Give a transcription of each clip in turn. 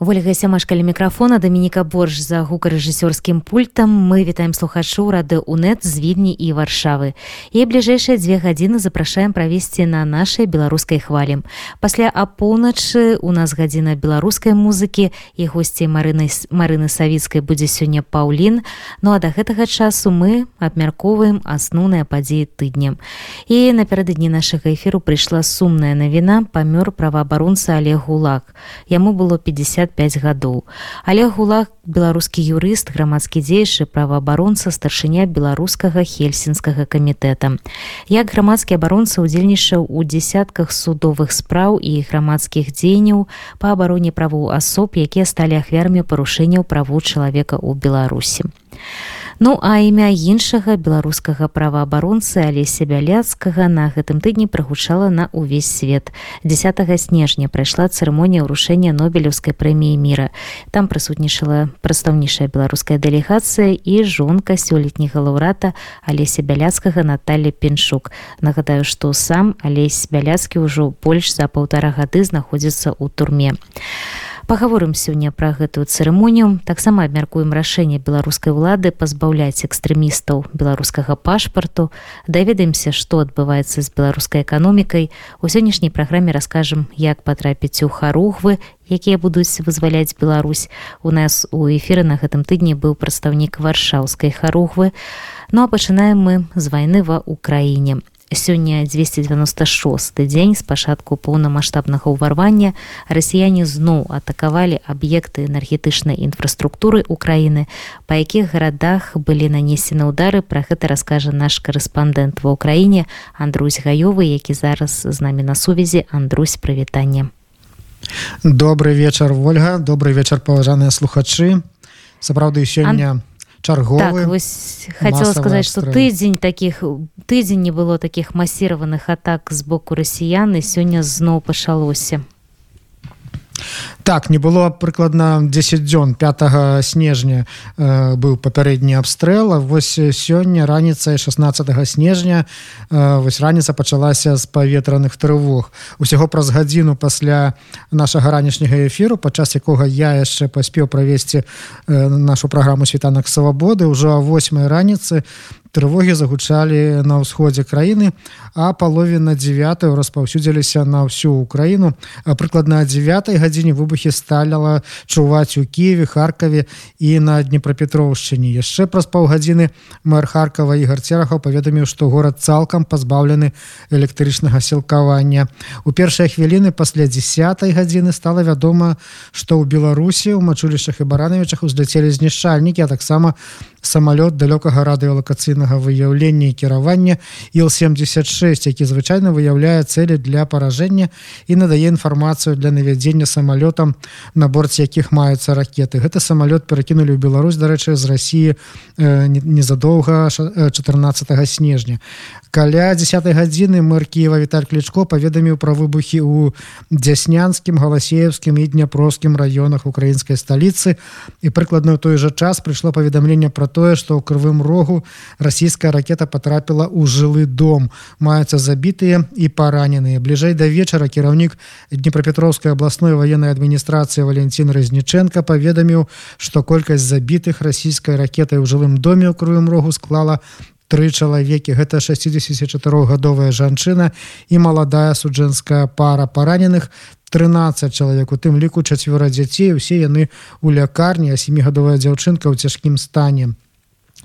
ольга сямашкалі мікрафона дамініка борж за гукарэжысёрскім пультам. Мы вітаем слухачу рады унет з відні і варшавы. І бліжэйшыя дзве гадзіны запрашаем правесці на нашай беларускай хвалі. Пасля апоўначы у нас гадзіна беларускай музыкі. І госці марыны марыны савіцкай будзе сёння паўлін. Ну а да гэтага часу мы абмяркоўваем асноўныя падзеі тыднем і напярэдадні нашага эфіру прыйшла сумная навіна. Памёр праваабаронца олег гулак. Яму было 50 65 гадоў. Але гулах беларускі юрыст, грамадскі дзейшы праваабаронца старшыня беларускага хельсінскага камітэта. Як грамадскі абаронца удзельнічаў у дзясятках судовых спраў і грамадскіх дзеянняў па абароне правоў асоб, якія сталі ахвярамі парушэнняў правоў чалавека ў Беларусі. Ну а імя іншага беларускага праваабаронцы алеся бяляцкага на гэтым тыдні прагучала на ўвесь свет. 10 снежня прайшла цырымонія ўрушэння нобелеўскай прэміі міра. Там прысутнічала прадстаўнейшая беларуская дэлегацыя і жонка сёлетняга лаўрата алеся бяляцкага Наталля пеншук нагадаю што сам алесь бяляцкі ўжо больш за паўтара гады знаходзіцца ў турме а паговорым сёння пра гэтую цырымонію. Таксама абмяркуем рашэнне беларускай улады пазбаўляць экстрэмістаў беларускага пашпарту. Даведаемся што адбываецца з беларускай эканомікай. У сённяшняй праграме раскажам як патрапіць у харугвы якія будуць вызваляць Беларусь. У нас у эфіры на гэтым тыдні быў прадстаўнік варшаўскай харугвы. Ну а пачынаем мы з вайны ва ўкраіне сёння 296 дзень з пачатку поўнамасштабнага ўварвання расіяне зноў атакавалі аб'екты энергетычнай інфраструктуры Украіны па якіх гарадах былі нанесены ўдары пра гэта раскажа наш корэспандэнт ва ўкраіне Андрусь гаёвы які зараз з намі на сувязі. Андрусь прывітанне добрый вечар ольга. Добрый вечар паважаныя слухачы. Сапраўды сёння Ан чарговы так, вось хотела сказать что тыдзень таких тыдзень не было таких масіраваных атак з боку расіян і сёння зноў пачалося так не было прыкладна 10 дзён. 5 снежня э, быў папярэдні абстрэл вось сёння раніцай 16 снежня э, вось раніца пачалася з паветраных трывог. Усяго праз гадзіну пасля нашага ранішняга эфіру падчас якога я яшчэ паспеў правесці э, нашу праграму світанак свабоды ўжо 8 раніцы трывогі загучалі на ўсходзе краіны а палове на 9 распаўсюдзіліся на ўсю украіну прыкладна 9 гадзіне выбухі сталяла чуваць у киеве харкаве і на днепрапетроўшчыне яшчэ праз паўгадзіны мэр харкава і гарцерахаў паведаміў што горад цалкам пазбаўлены электрычнага сілкавання. У першыя хвіліны пасля 10 гадзіны стала вядома што ў беларусі у мачулішчах і баранавічах узляцелі знішчальнікі а таксама самалёт далёкага радыёлакацыйнага выяўлення і кіравання ил-76 які звычайна выяўляе цэлі для паражэння і надае інфармацыю для навядзення самалётам на борце якіх маюцца ракеты. Гэты самалёт перакінулі ў Беларусь дарэчы з Росіі э, незадоўга 14 снежня. Каля 10 гадзіны мэр Киева Віталь клічко паведаміў пра выбухі ў дзяснянскім галасеевскім і дняпроскім раёнах украінскай сталіцы. І прыкладна ў той жа час прыйшло паведамленне пра тое што ў крывым рогу расійская ракета потрапіла ў жылы дом. Маюцца забітыя і параненыя. Бліжэй да вечара кіраўнік днепрапетровскай абласной военной адміністрацыі валенцін разніченко паведаміў што колькасць забітых расійскай ракетай у жылым доме ў крывым рогу склала тры чалавекі. Гэта 64гадовая жанчына і маладая суджэнская пара. Параненых 13 чалавек у тым ліку чацвёра дзяцей. Усе яны у лякарні а семігадовая дзяўчынка ў цяжкім стане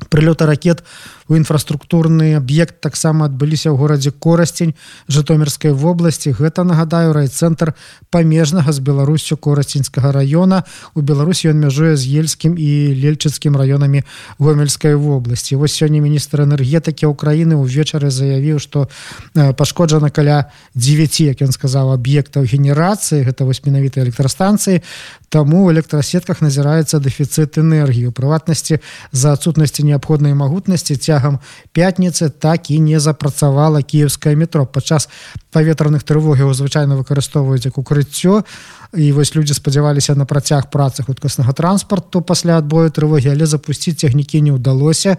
прылёта ракет у інфраструктурны аб'ект таксама адбыліся ў горадзе корасцень жытомірскай вобласці. Гэта нагадаю райцэнтр памежнага з беларусю корасцінскага района. У беларусі ён мяжуе з ельскім і лельчыцкім раёнамі гомельскай вобласці. Вось сёння міністр энергетыкі Украіны ўвечары заявіў што пашкоджана каля 9 як ён сказаў аб'ектаў генерацыі. Гэта вось менавіта электрастанцыі. Таму у электрасетках назіраецца дэфіцыт энергію прыватнасці за адсутнасці неабходнай магутнасці цяг цягам пятніцы так і не запрацавала кіевскае метро. Падчас паветраных трывогаў звычайна выкарыстоўваюць як укрыццё і вось людзі спадзяваліся на працяг працы хуткаснага транспарту пасля адбою трывогі але запусціць цягнікі не ўдалося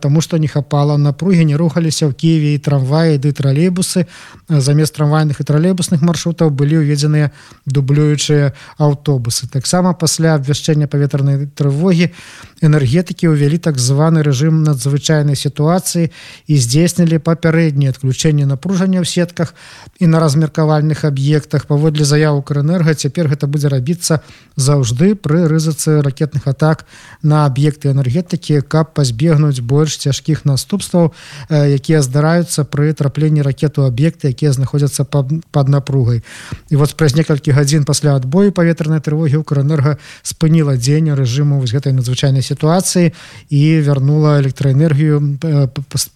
Таму што не хапала напругі не рухаліся ў Киеве і трамваі ды тралейбусы. Замест трамвайных і тралейбусных маршрутаў былі ўведзеныя дублюючыя аўтобусы. Таксама пасля абвяшчэння паветранай трывогі энергетыкі ўвялі так званы рэжым надзвычайнай сітуацыі і здзейснілі папярэдніе адключэнне напружання ў сетках і на размеркавальных аб'ектах. Паводле заяву крэнерга цяпер гэта будзе рабіцца заўжды пры рызыцы ракетных атак на аб'екты энергетыкі каб пазбегнуць больш цяжкіх наступстваў якія здараюцца пры трапленні ракету аб'екты якія знаходзяцца под напругай. І вот праз некалькі гадзін пасля адбою паветранай трывогі укрэнерга спыніла дзень рэжыму вось гэтай надзвычайнай сітуацыі і вярнула электраэнергію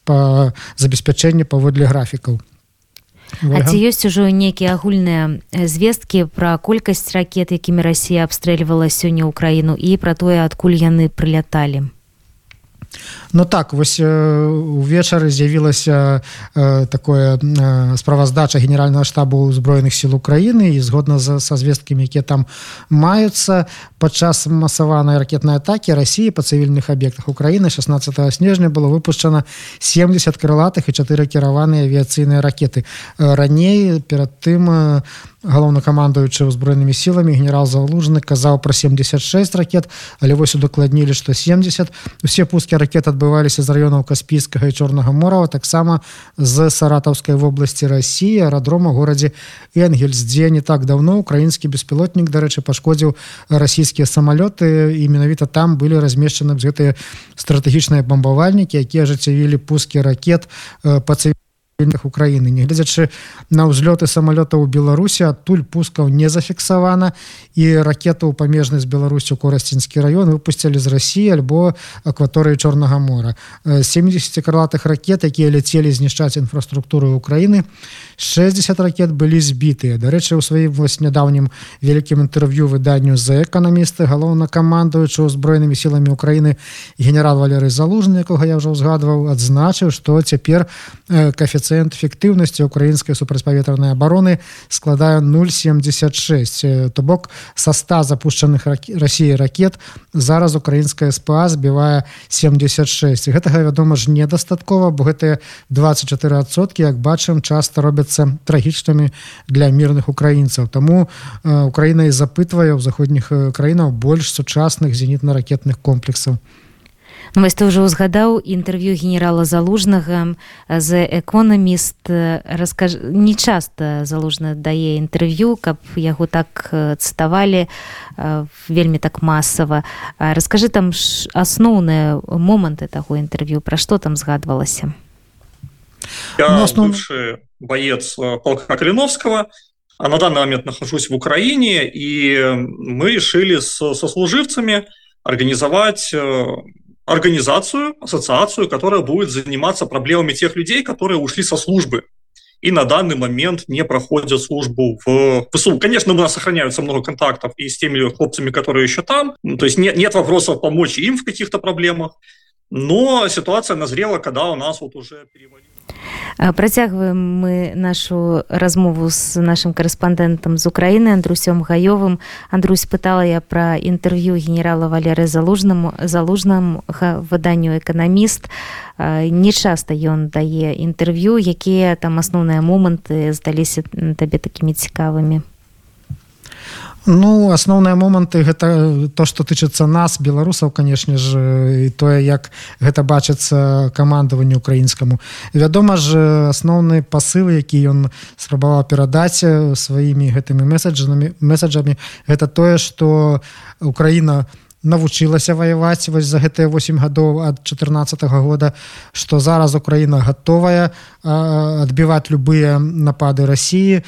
па забеспячэнне паводле графікаў А ці ёсць ужо нейкія агульныя звесткі пра колькасць ракет якімі Росія абстрэльвала сёння ўкраіну і пра тое адкуль яны прыляталі Ну так вось увечары з'явілася э, такое э, справаздача генерального штабу узброеных сил Украіны і згодна з, са звесткамі якія там маюцца падчас масаванай ракетнай атакі Росіі па цывільных аб'ектах Украіны 16 снежня было выпушчана 70 крылатых і чатыры кіраваныя авіяцыйныя ракеты. Раней перад тым галоўнакамандуючы ўзброенымі сіламі генерал залужны казаў пра 76 ракет але вось удакладнілі што 70 усе пускі ракет адбываліся з раёнаў каспійскага і чорнага морава таксама з саратаўскай вобласці Росіі арадрома горадзе энгельс дзе не так давно украінскі беспілотнік дарэчы пашкодзіў расійскія самалёты і менавіта там былі размешчаны гэтыя стратэгічныя бамбавальнікі якія ажыццявілі пускі ракет па цыві Украіны. Нягледзячы на ўзлёты самалётаў у беларусі адтуль пускаў не зафіксавана і ракету ў памежнай з беларусю корасцінскі раён выпусцілі з рассіі альбо акваторыі чорнага мора. 70 крылатых ракет якія ляцелі знішчаць інфраструктуры Украіны 60 ракет былі збітыя. Дарэчы у сваім вось нядаўнім вялікім інтэрв'ю выданню за эканамісты галоўнакамандуючы ўзброенымі сіламі Украіны генерал валерый залужны якога я ўжо ўзгадваў адзначыў што цяпер кафецыйна коэфіцыент эфектыўнасці украінскай супрацьпаветранай абароны складае 076 то бок са 100 запущенных Росіі ракет зараз украінская СПА збівае 76 гэтага вядома ж недастаткова бо гэтыя 24сотки як бачым часто робяцца трагічнымі для мірных украінцаў Таму Украіна і запытвае ў заходніх краінаў больш сучасных зенітна-ракетных комплексаў. Ну, вось ты ўжо ўзгадаў інтэрв'ю генерала залужнага з эконаміст раскаж... не часта залужна дае інтэрв'ю каб яго так цытавалі вельмі так масава. Расскажы там асноўныя моманты таго інтэрв'ю пра што там згадвалася? Ну, основ... боец полка каліновского а на данный момент нахожусь в украине и мы решили с сослуживцами организовать организацию, ассоциацию, которая будет заниматься проблемами тех людей, которые ушли со службы и на данный момент не проходят службу в ПСУ. Конечно, у нас сохраняются много контактов и с теми хлопцами, которые еще там. То есть нет, нет вопросов помочь им в каких-то проблемах. Но ситуация назрела, когда у нас вот уже перевалили. Працягваем мы нашу размову з нашим корэспандэнтам з Украіны Андрусём гаёвым. Андрусь пытала я пра інтэрв'ю генерала валеры залужнаму залужнам выданню эканаміст не часта ён дае інтэрв'ю. Якія там асноўныя моманты здаліся табе такімі цікавымі Ну асноўныя моманты гэта то што тычыцца нас беларусаў канешне ж і тое як гэта бачыцца камандаванню украінскаму. Вядома ж асноўны пасыл які ён спрабаваў перадаць сваімі гэтымі месаджамі месаджамі гэта тое што Украіна навучылася ваяваць вось за гэтыя 8 гадоў ад 14 -го года што зараз Украіна гатовая адбіваць любыя напады Росіі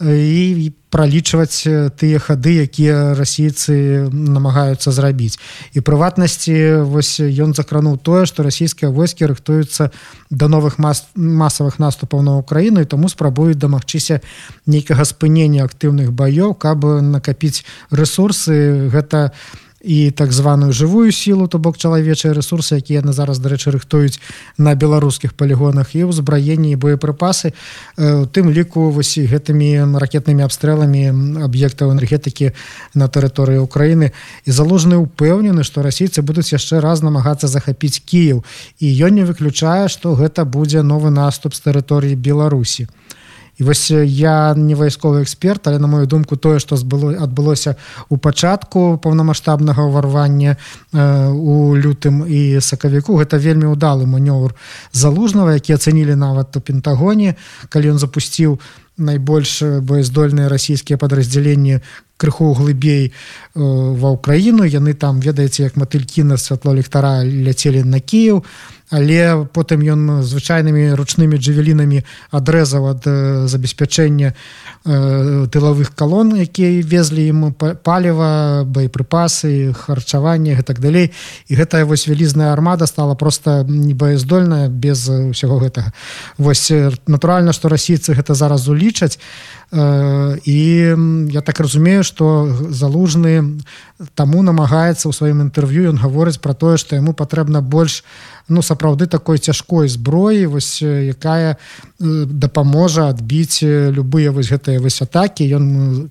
і пралічваць тыя хады якія расійцы намагаюцца зрабіць. І прыватнасці вось ён закрануў тое што расійскія войскі рыхтуюцца да новых мас масавых наступаў на ўкраіну і таму спрабуюць дамагчыся нейкага спынення актыўных баёў каб накапіць ресурсы гэта і так званую жывую сілу то бок чалавечыя ресурсы якія яны зараз дарэчы рыхтуюць на беларускіх палігонах і ўзбраенні боепрыпасы у тым ліку вось гэтымі ракетнымі абстрэламі аб'ектаў энергетыкі на тэрыторыі Украіны. І заложаны ўпэўнены што расійцы будуць яшчэ раз намагацца захапіць Кіев і ён не выключае што гэта будзе новы наступ з тэрыторыі Беларусі і вось я не вайсковы эксперт але на мою думку тое што было адбылося у пачатку паўнамасштабнага ўварвання э, у лютым і сакавіку гэта вельмі удалы манёвр залужнага які ацэнілі нават у пентагоне калі ён запусціў найбольш боездольныя расійскія падраздзяленні крыху глыбей э, ва ўкраіну яны там ведаеце як матылькі на святло ліхтара ляцелі на Кіев але потым ён звычайнымі ручнымі джавелінамі адрэзаў ад забеспячэння тылавых калон якія везлі ім паліва боепрыпасы харчаванне так далей. І гэтая вось вялізная армада стала просто небаездольная без усяго гэтага. Вось натуральна што расійцы гэта зараз улічаць і я так разумею что залужны таму намагаецца ў сваім інтэрв'ю ён гаворыць про тое што яму патрэбна больш ну сапраўды такой цяжкой зброі вось якая дапаможа адбіць любыя вось гэтыя вось атакі. Ён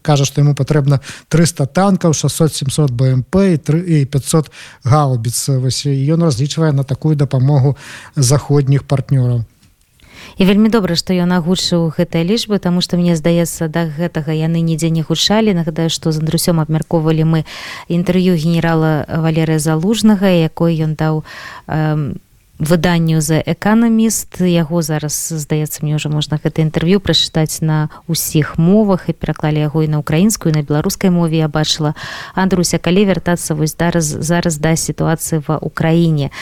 кажа што яму патрэбна 300 танкаў 600 700 бмп і 3 і 500 гаубіц. Вось ён разлічвае на такую дапамогу заходніх партнёраў і вельмі добра што ён агучыў гэтыя лічбы тому что мне здаецца да гэтага яны нідзе не гучалі. Нагадаю што з андрусём абмяркоўвалі мы інтэрв'ю генерала валерыя залужнага якой ён даў э, выданню за эканаміст яго зараз здаецца мне ўжо можна гэта інтэрв'ю прачытаць на ўсіх мовах. І пераклалі яго і на украінскую на беларускай мове я бачыла. Андруся калі вяртацца вось зараз зараз да сітуацыі ва ўкраіне.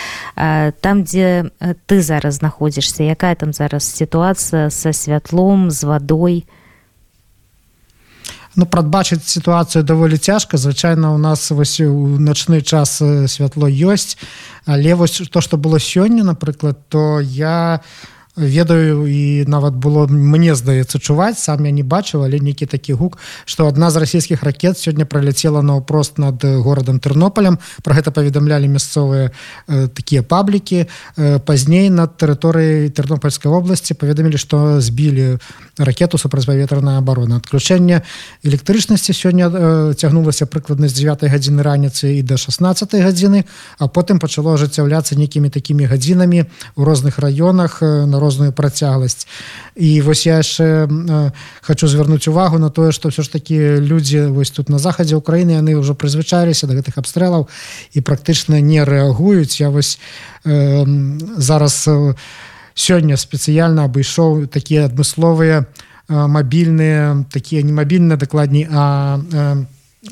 Там дзе ты зараз знаходзішся якая там зараз сітуацыя са святлом з вадой ну прадбачыць сітуацыю даволі цяжка. Звычайна у нас вось у начны час святло ёсць. Але вось то што было сёння напрыклад то я у ведаю і нават было мне здаецца чуваць сам я не бачыў але нейкі такі гук што адна з расійскіх ракет сёння праляцела наўпрост над горадам тэрнополем. Про гэта паведамлялі мясцовыя э, такія паблікі. Э, пазней над тэрыторыяй тэрнопольскай вобласці паведамілі што збілі ракету супрацьпаветраная абарона адключэнне электрычнасці сёння э, цягнулася прыкладна з 9 гадзіны раніцы і до 16 гадзіны а потым пачало ажыццяўляцца нейкімі такімі гадзінамі у розных раёнах на розную працягласць. І вось я яшчэ хочу звярнуць увагу на тое что все ж таки людзі вось тут на захадзе Украіны яны ўжо прызвычаліся до гэтых абстрэлаў і практычна не рэагуюць. Я вось э, зараз сёння спецыяльна абышоў такія адмысловыя мабільныя такія не мабільныя дакладней а э,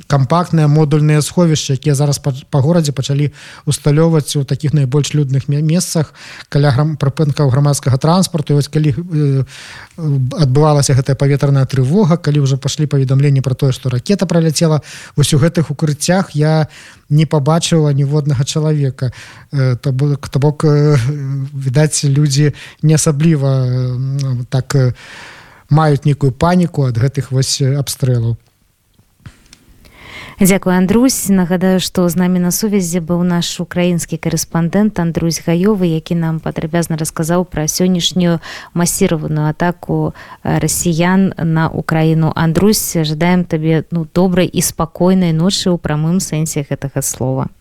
кампактныя модульныя сховішча якія зараз па, па горадзе пачалі усталёўваць у такіх найбольш людных месцах каля грам прыпынкаў грамадскага транспарту. Вось калі э, адбывалася гэтая паветраная трывога калі ўжо пашлі паведамленні про тое што ракета праляцела вось у гэтых укрыццях я не пабачыла ніводнага чалавека. Э, то то бок э, відаць людзі не асабліва э, так э, маюць нейкую паніку ад гэтых вось абстрэлаў Дякую Андрусь нагадаю што з намі на сувязі быў наш украінскі корэспандэнт Андрусь гаёвы які нам падрабязна расказаў пра сённяшнюю масіраваную атаку расіян на Украіну. Андрусь жадаем табе ну добрай і спакойнай ночы ў прамым сэнсе гэтага слова.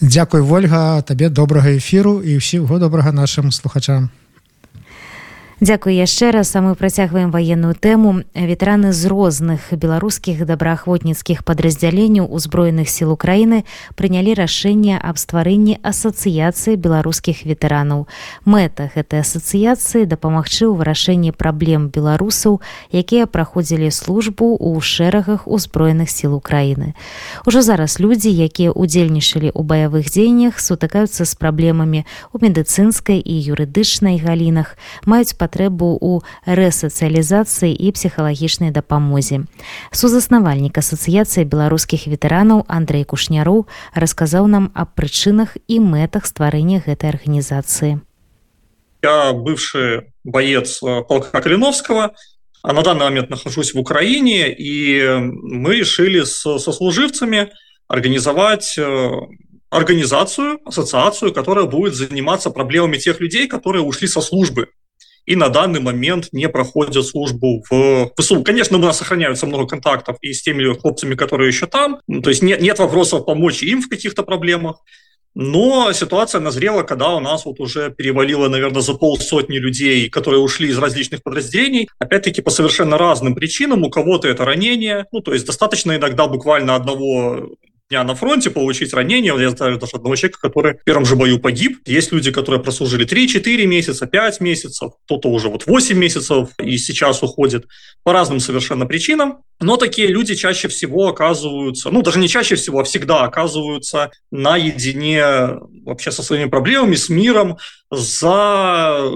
Дзякуй Вольга табе добрага эфіру і ўсіго добрага нашим слухачам Дзякуй яшчэ раз а мы працягваем ваенную тэму. Ветэраны з розных беларускіх добраахвотніцкіх падраздзяленняў узброеных сіл Украіны прынялі рашэнне аб стварэнні асацыяцыі беларускіх ветэранаў. Мэта гэтай асацыяцыі дапамагчы ў вырашэнні праблем беларусаў якія праходзілі службу ў шэрагах узброеных сіл Украіны. Ужо зараз людзі якія удзельнічалі ў баявых дзеяннях сутыкаюцца з праблемамі у медыцынскай і юрыдычнай галінах маюць патрэбу патрэбу ў рэсацыялізацыі і псіхалагічнай дапамозе. Сузаснавальнік асацыяцыі беларускіх ветэранаў Андрей Кушняроў расказаў нам аб прычынах і мэтах стварэння гэтай арганізацыі. Я бывшы боец полка Калиновского, а на данный момент нахожусь в Украине, и мы решили со, со служивцами организовать э, организацию, ассоциацию, которая будет заниматься проблемами тех людей, которые ушли со службы и на данный момент не проходят службу в ВСУ. Конечно, у нас сохраняются много контактов и с теми хлопцами, которые еще там. То есть нет, нет вопросов помочь им в каких-то проблемах. Но ситуация назрела, когда у нас вот уже перевалило, наверное, за полсотни людей, которые ушли из различных подразделений, опять-таки по совершенно разным причинам. У кого-то это ранение, ну, то есть достаточно иногда буквально одного дня на фронте, получить ранение. Я знаю даже одного человека, который в первом же бою погиб. Есть люди, которые прослужили 3-4 месяца, 5 месяцев, кто-то уже вот 8 месяцев и сейчас уходит по разным совершенно причинам. Но такие люди чаще всего оказываются, ну даже не чаще всего, а всегда оказываются наедине вообще со своими проблемами, с миром за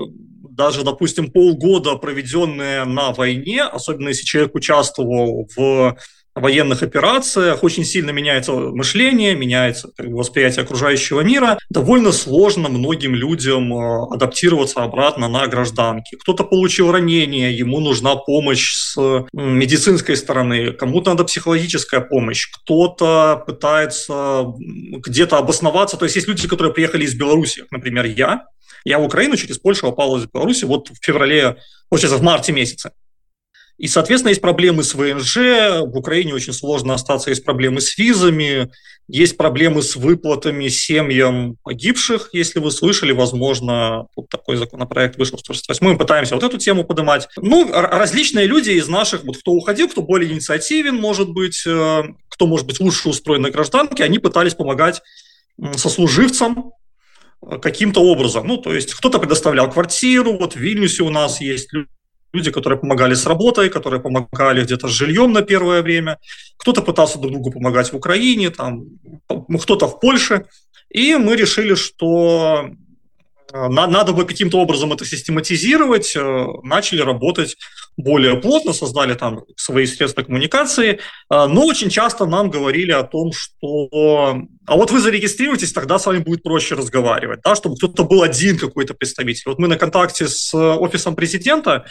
даже, допустим, полгода, проведенные на войне, особенно если человек участвовал в военных операциях очень сильно меняется мышление, меняется как бы, восприятие окружающего мира. Довольно сложно многим людям э, адаптироваться обратно на гражданки. Кто-то получил ранение, ему нужна помощь с медицинской стороны, кому-то надо психологическая помощь, кто-то пытается где-то обосноваться. То есть есть люди, которые приехали из Беларуси, например, я. Я в Украину через Польшу попал из Беларуси вот в феврале, получается, в марте месяце. И, соответственно, есть проблемы с ВНЖ, в Украине очень сложно остаться, есть проблемы с визами, есть проблемы с выплатами семьям погибших, если вы слышали, возможно, вот такой законопроект вышел в 168 мы пытаемся вот эту тему поднимать. Ну, различные люди из наших, вот кто уходил, кто более инициативен, может быть, э, кто, может быть, лучше устроен на гражданке, они пытались помогать сослуживцам, э, каким-то образом. Ну, то есть кто-то предоставлял квартиру, вот в Вильнюсе у нас есть люди, которые помогали с работой, которые помогали где-то с жильем на первое время, кто-то пытался друг другу помогать в Украине, там, кто-то в Польше, и мы решили, что э, надо бы каким-то образом это систематизировать, э, начали работать более плотно, создали там свои средства коммуникации, э, но очень часто нам говорили о том, что а вот вы зарегистрируетесь, тогда с вами будет проще разговаривать, да, чтобы кто-то был один какой-то представитель. Вот мы на контакте с офисом президента,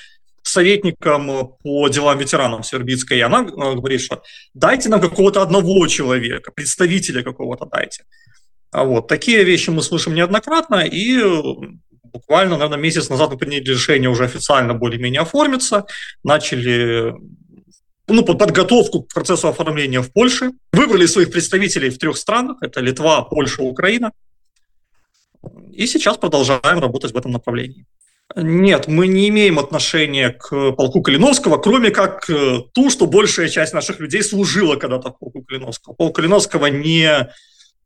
советником по делам ветеранов Свербицкой, и она э, говорит, что дайте нам какого-то одного человека, представителя какого-то дайте. А вот такие вещи мы слышим неоднократно, и э, буквально, наверное, месяц назад мы приняли решение уже официально более-менее оформиться, начали ну, подготовку к процессу оформления в Польше, выбрали своих представителей в трех странах, это Литва, Польша, Украина, и сейчас продолжаем работать в этом направлении. Нет, мы не имеем отношения к полку Калиновского, кроме как э, ту, что большая часть наших людей служила когда-то в полку Калиновского. Полк Калиновского не,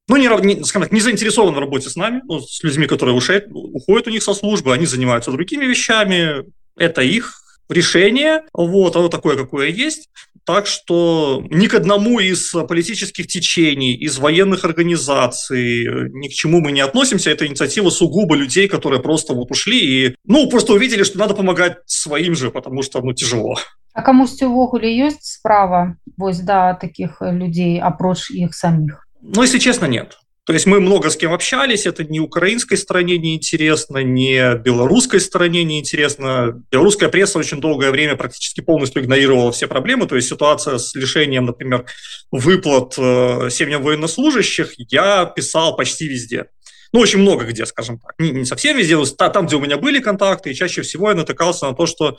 ну, не, скажем так, не заинтересован в работе с нами, ну, с людьми, которые ушли, уходят у них со службы, они занимаются другими вещами, это их решение, вот, оно такое, какое есть. Так что ни к одному из политических течений, из военных организаций, ни к чему мы не относимся. Это инициатива сугубо людей, которые просто вот ушли и, ну, просто увидели, что надо помогать своим же, потому что, ну, тяжело. А камусьці ўвогуле ёсць справа вось да таких людей апроч іх самих Ну если честно нет то есть мы много с кем общались, это ни украинской стороне не интересно, ни белорусской стороне не интересно. Белорусская пресса очень долгое время практически полностью игнорировала все проблемы, то есть ситуация с лишением, например, выплат э, семьям военнослужащих я писал почти везде. Ну, очень много где, скажем так. Не, не совсем везде, там, где у меня были контакты, и чаще всего я натыкался на то, что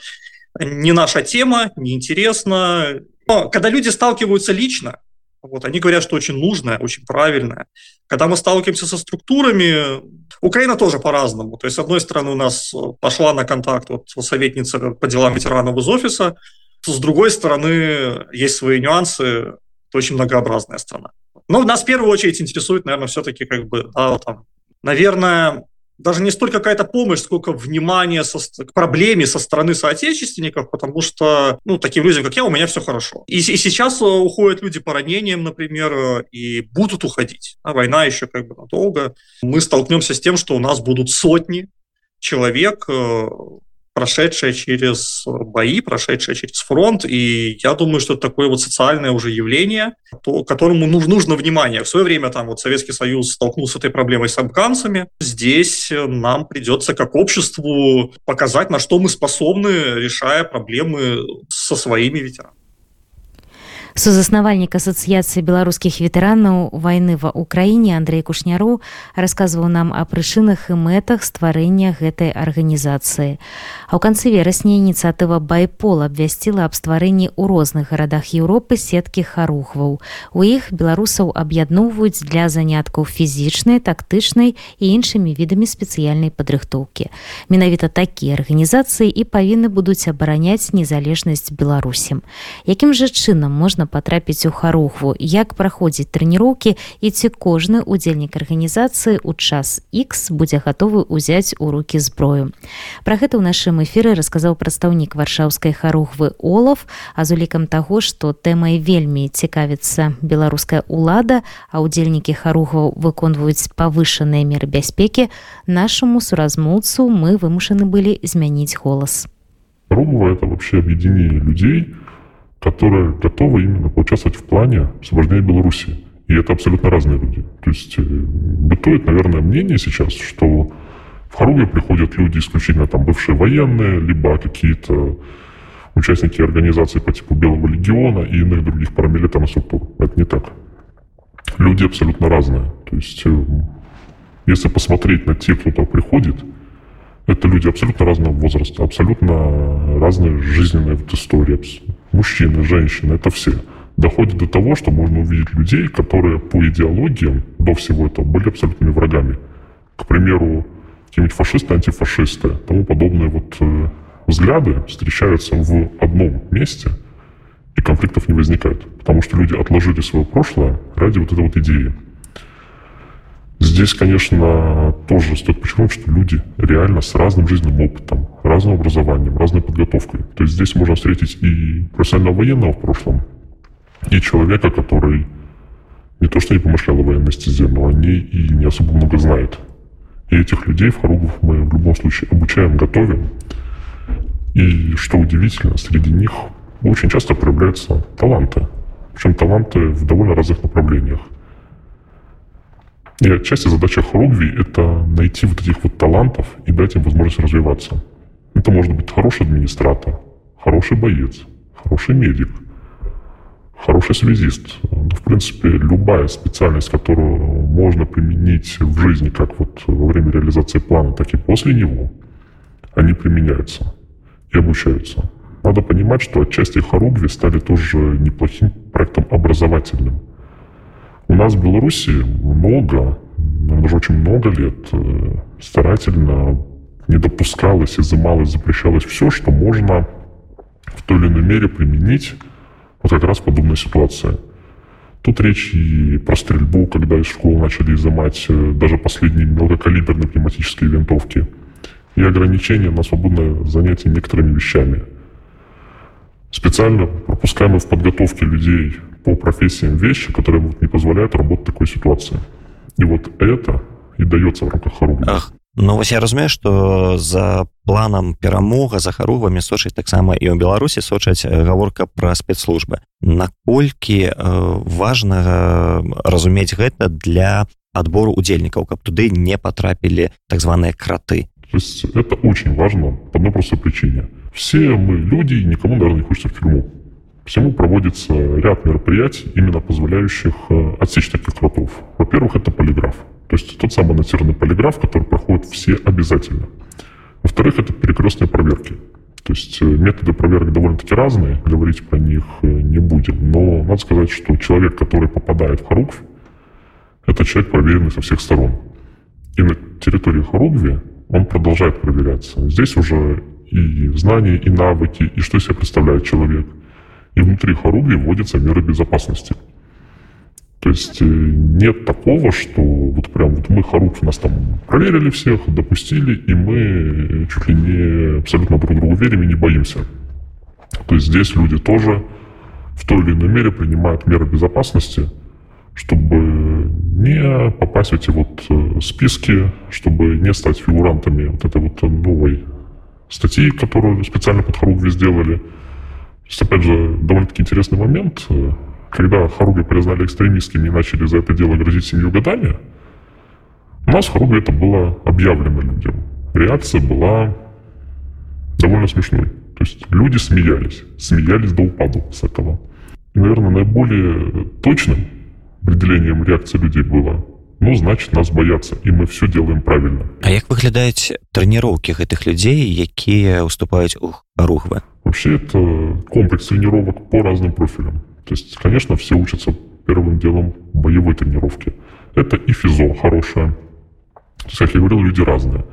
не наша тема, неинтересно. Но когда люди сталкиваются лично, вот, они говорят, что очень нужное, очень правильное. Когда мы сталкиваемся со структурами, Украина тоже по-разному. То есть, с одной стороны, у нас пошла на контакт вот, советница по делам ветеранов из офиса, с другой стороны, есть свои нюансы, это очень многообразная страна. Но нас в первую очередь интересует, наверное, все-таки как бы, да, там, наверное, даже не столько какая-то помощь, сколько внимание со, к проблеме со стороны соотечественников, потому что, ну, таким людям, как я, у меня все хорошо. И, и сейчас э, уходят люди по ранениям, например, э, и будут уходить. А война еще как бы надолго. Мы столкнемся с тем, что у нас будут сотни человек, э, прошедшая через бои, прошедшая через фронт, и я думаю, что это такое вот социальное уже явление, то, которому нужно внимание. В свое время там вот Советский Союз столкнулся с этой проблемой с афганцами. Здесь нам придется как обществу показать, на что мы способны, решая проблемы со своими ветеранами. Сузаснавальнік асацыяцыі беларускіх ветэранаў вайны ва ўкраіне Андрей Кушняру расказваў нам о прычынах і мэтах стварэння гэтай арганізацыі. А ў канцы верасня ініцыятыва байпол абвясціла аб стварэнні ў розных гарадах Еўропы сеткі харухваў. У іх беларусаў аб'ядноўваюць для заняткаў фізічнай, тактычнай і іншымі відамі спецыяльнай падрыхтоўкі. Менавіта такія арганізацыі і павінны будуць абараняць незалежнасць беларусем. Якім жа чынам можна можна патрапіць у харухву. Як праходзіць трэніроўкі і ці кожны удзельнік арганізацыі ў час X будзе гатовы ўзяць у руки зброю. Про гэта ў нашым эфіры расказаў прадстаўнік варшаўскай харухвы олаф а з улікам таго што тэмай вельмі цікавіцца беларуская ўлада а удзельнікі харухваў выконваюць павышаныя меры бяспекі нашаму суразмоўцу мы вымушаны былі змяніць голас. Румова это вообще объединение людей, которые готовы именно поучаствовать в плане освобождения Беларуси. И это абсолютно разные люди. То есть э, бытует, наверное, мнение сейчас, что в Харуге приходят люди исключительно там бывшие военные, либо какие-то участники организации по типу Белого легиона и иных других парамилитарных структур. Это не так. Люди абсолютно разные. То есть, э, если посмотреть на тех, кто туда приходит, это люди абсолютно разного возраста, абсолютно разные жизненные вот истории, мужчины, женщины, это все. Доходит до того, что можно увидеть людей, которые по идеологиям до всего этого были абсолютными врагами. К примеру, какие-нибудь фашисты, антифашисты, тому подобные вот э, взгляды встречаются в одном месте, и конфликтов не возникает. Потому что люди отложили свое прошлое ради вот этой вот идеи. Здесь, конечно, тоже стоит подчеркнуть, что люди реально с разным жизненным опытом, разным образованием, разной подготовкой. То есть здесь можно встретить и профессионального военного в прошлом, и человека, который не то что не помышлял о военной стезе, но о ней и не особо много знает. И этих людей в Харугов мы в любом случае обучаем, готовим. И что удивительно, среди них очень часто проявляются таланты. Причем таланты в довольно разных направлениях. И отчасти задача Хрогви – это найти вот этих вот талантов и дать им возможность развиваться. Это может быть хороший администратор, хороший боец, хороший медик, хороший связист. Ну, в принципе, любая специальность, которую можно применить в жизни как вот во время реализации плана, так и после него, они применяются и обучаются. Надо понимать, что отчасти Харугви стали тоже неплохим проектом образовательным – у нас в Беларуси много, даже очень много лет э, старательно не допускалось, изымалось, запрещалось все, что можно в той или иной мере применить вот как раз в подобной ситуации. Тут речь и про стрельбу, когда из школ начали изымать э, даже последние мелкокалиберные пневматические винтовки, и ограничения на свободное занятие некоторыми вещами. Специально пропускаем в подготовке людей по профессиям вещи, которые не позволяют работать в такой ситуации. И вот это и дается в рамках Харугви. Ах, ну вось я разумею, что за планам перамога за харугвамі сочыць таксама і ў Беларусі сочаць гаворка пра спецслужбы. Наколькі э, важна разумець гэта для адбору удзельнікаў, каб туды не потрапілі так званыя краты. То есть это очень важно по одной простой причине. Все мы люди, и никому, наверное, не хочется в тюрьму. Всему проводится ряд мероприятий, именно позволяющих э, отсечь таких кротов. Во-первых, это полиграф. То есть тот самый аннотированный полиграф, который проходит все обязательно. Во-вторых, это перекрестные проверки. То есть э, методы проверок довольно-таки разные, говорить про них э, не будем. Но надо сказать, что человек, который попадает в Харугв, это человек, проверенный со всех сторон. И на территории Харугви он продолжает проверяться. Здесь уже и знания, и навыки, и что из себя представляет человек – и внутри хоругви вводятся меры безопасности. То есть э, нет такого, что вот прям вот мы хоруг нас там проверили всех, допустили, и мы чуть ли не абсолютно друг другу верим и не боимся. То есть здесь люди тоже в той или иной мере принимают меры безопасности, чтобы не попасть в эти вот э, списки, чтобы не стать фигурантами вот этой вот новой статьи, которую специально под Харугви сделали, есть, опять же, довольно-таки интересный момент. Когда Харуги признали экстремистскими и начали за это дело грозить семью годами, у нас в это было объявлено людям. Реакция была довольно смешной. То есть люди смеялись, смеялись до упаду с этого. И, наверное, наиболее точным определением реакции людей было ну, значит, нас боятся, и мы все делаем правильно. А як выглядаюць тренировки гэтых людей, якія уступаюць у рухвы? Вообще это комплекс тренировок по разным профилям. То есть, конечно, все учатся первым делом боевой тренировки. Это и физо хорошее. То есть, как я говорил, люди разные.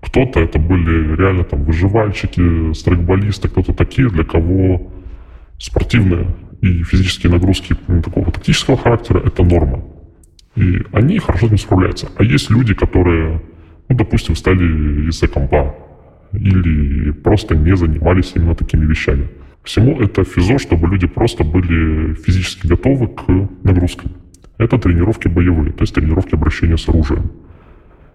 Кто-то это были реально там выживальщики, страйкболисты, кто-то такие, для кого спортивные и физические нагрузки такого тактического характера – это норма. И они хорошо с ним справляются. А есть люди, которые, ну, допустим, стали из-за компа или просто не занимались именно такими вещами. Всему это физо, чтобы люди просто были физически готовы к нагрузкам. Это тренировки боевые, то есть тренировки обращения с оружием.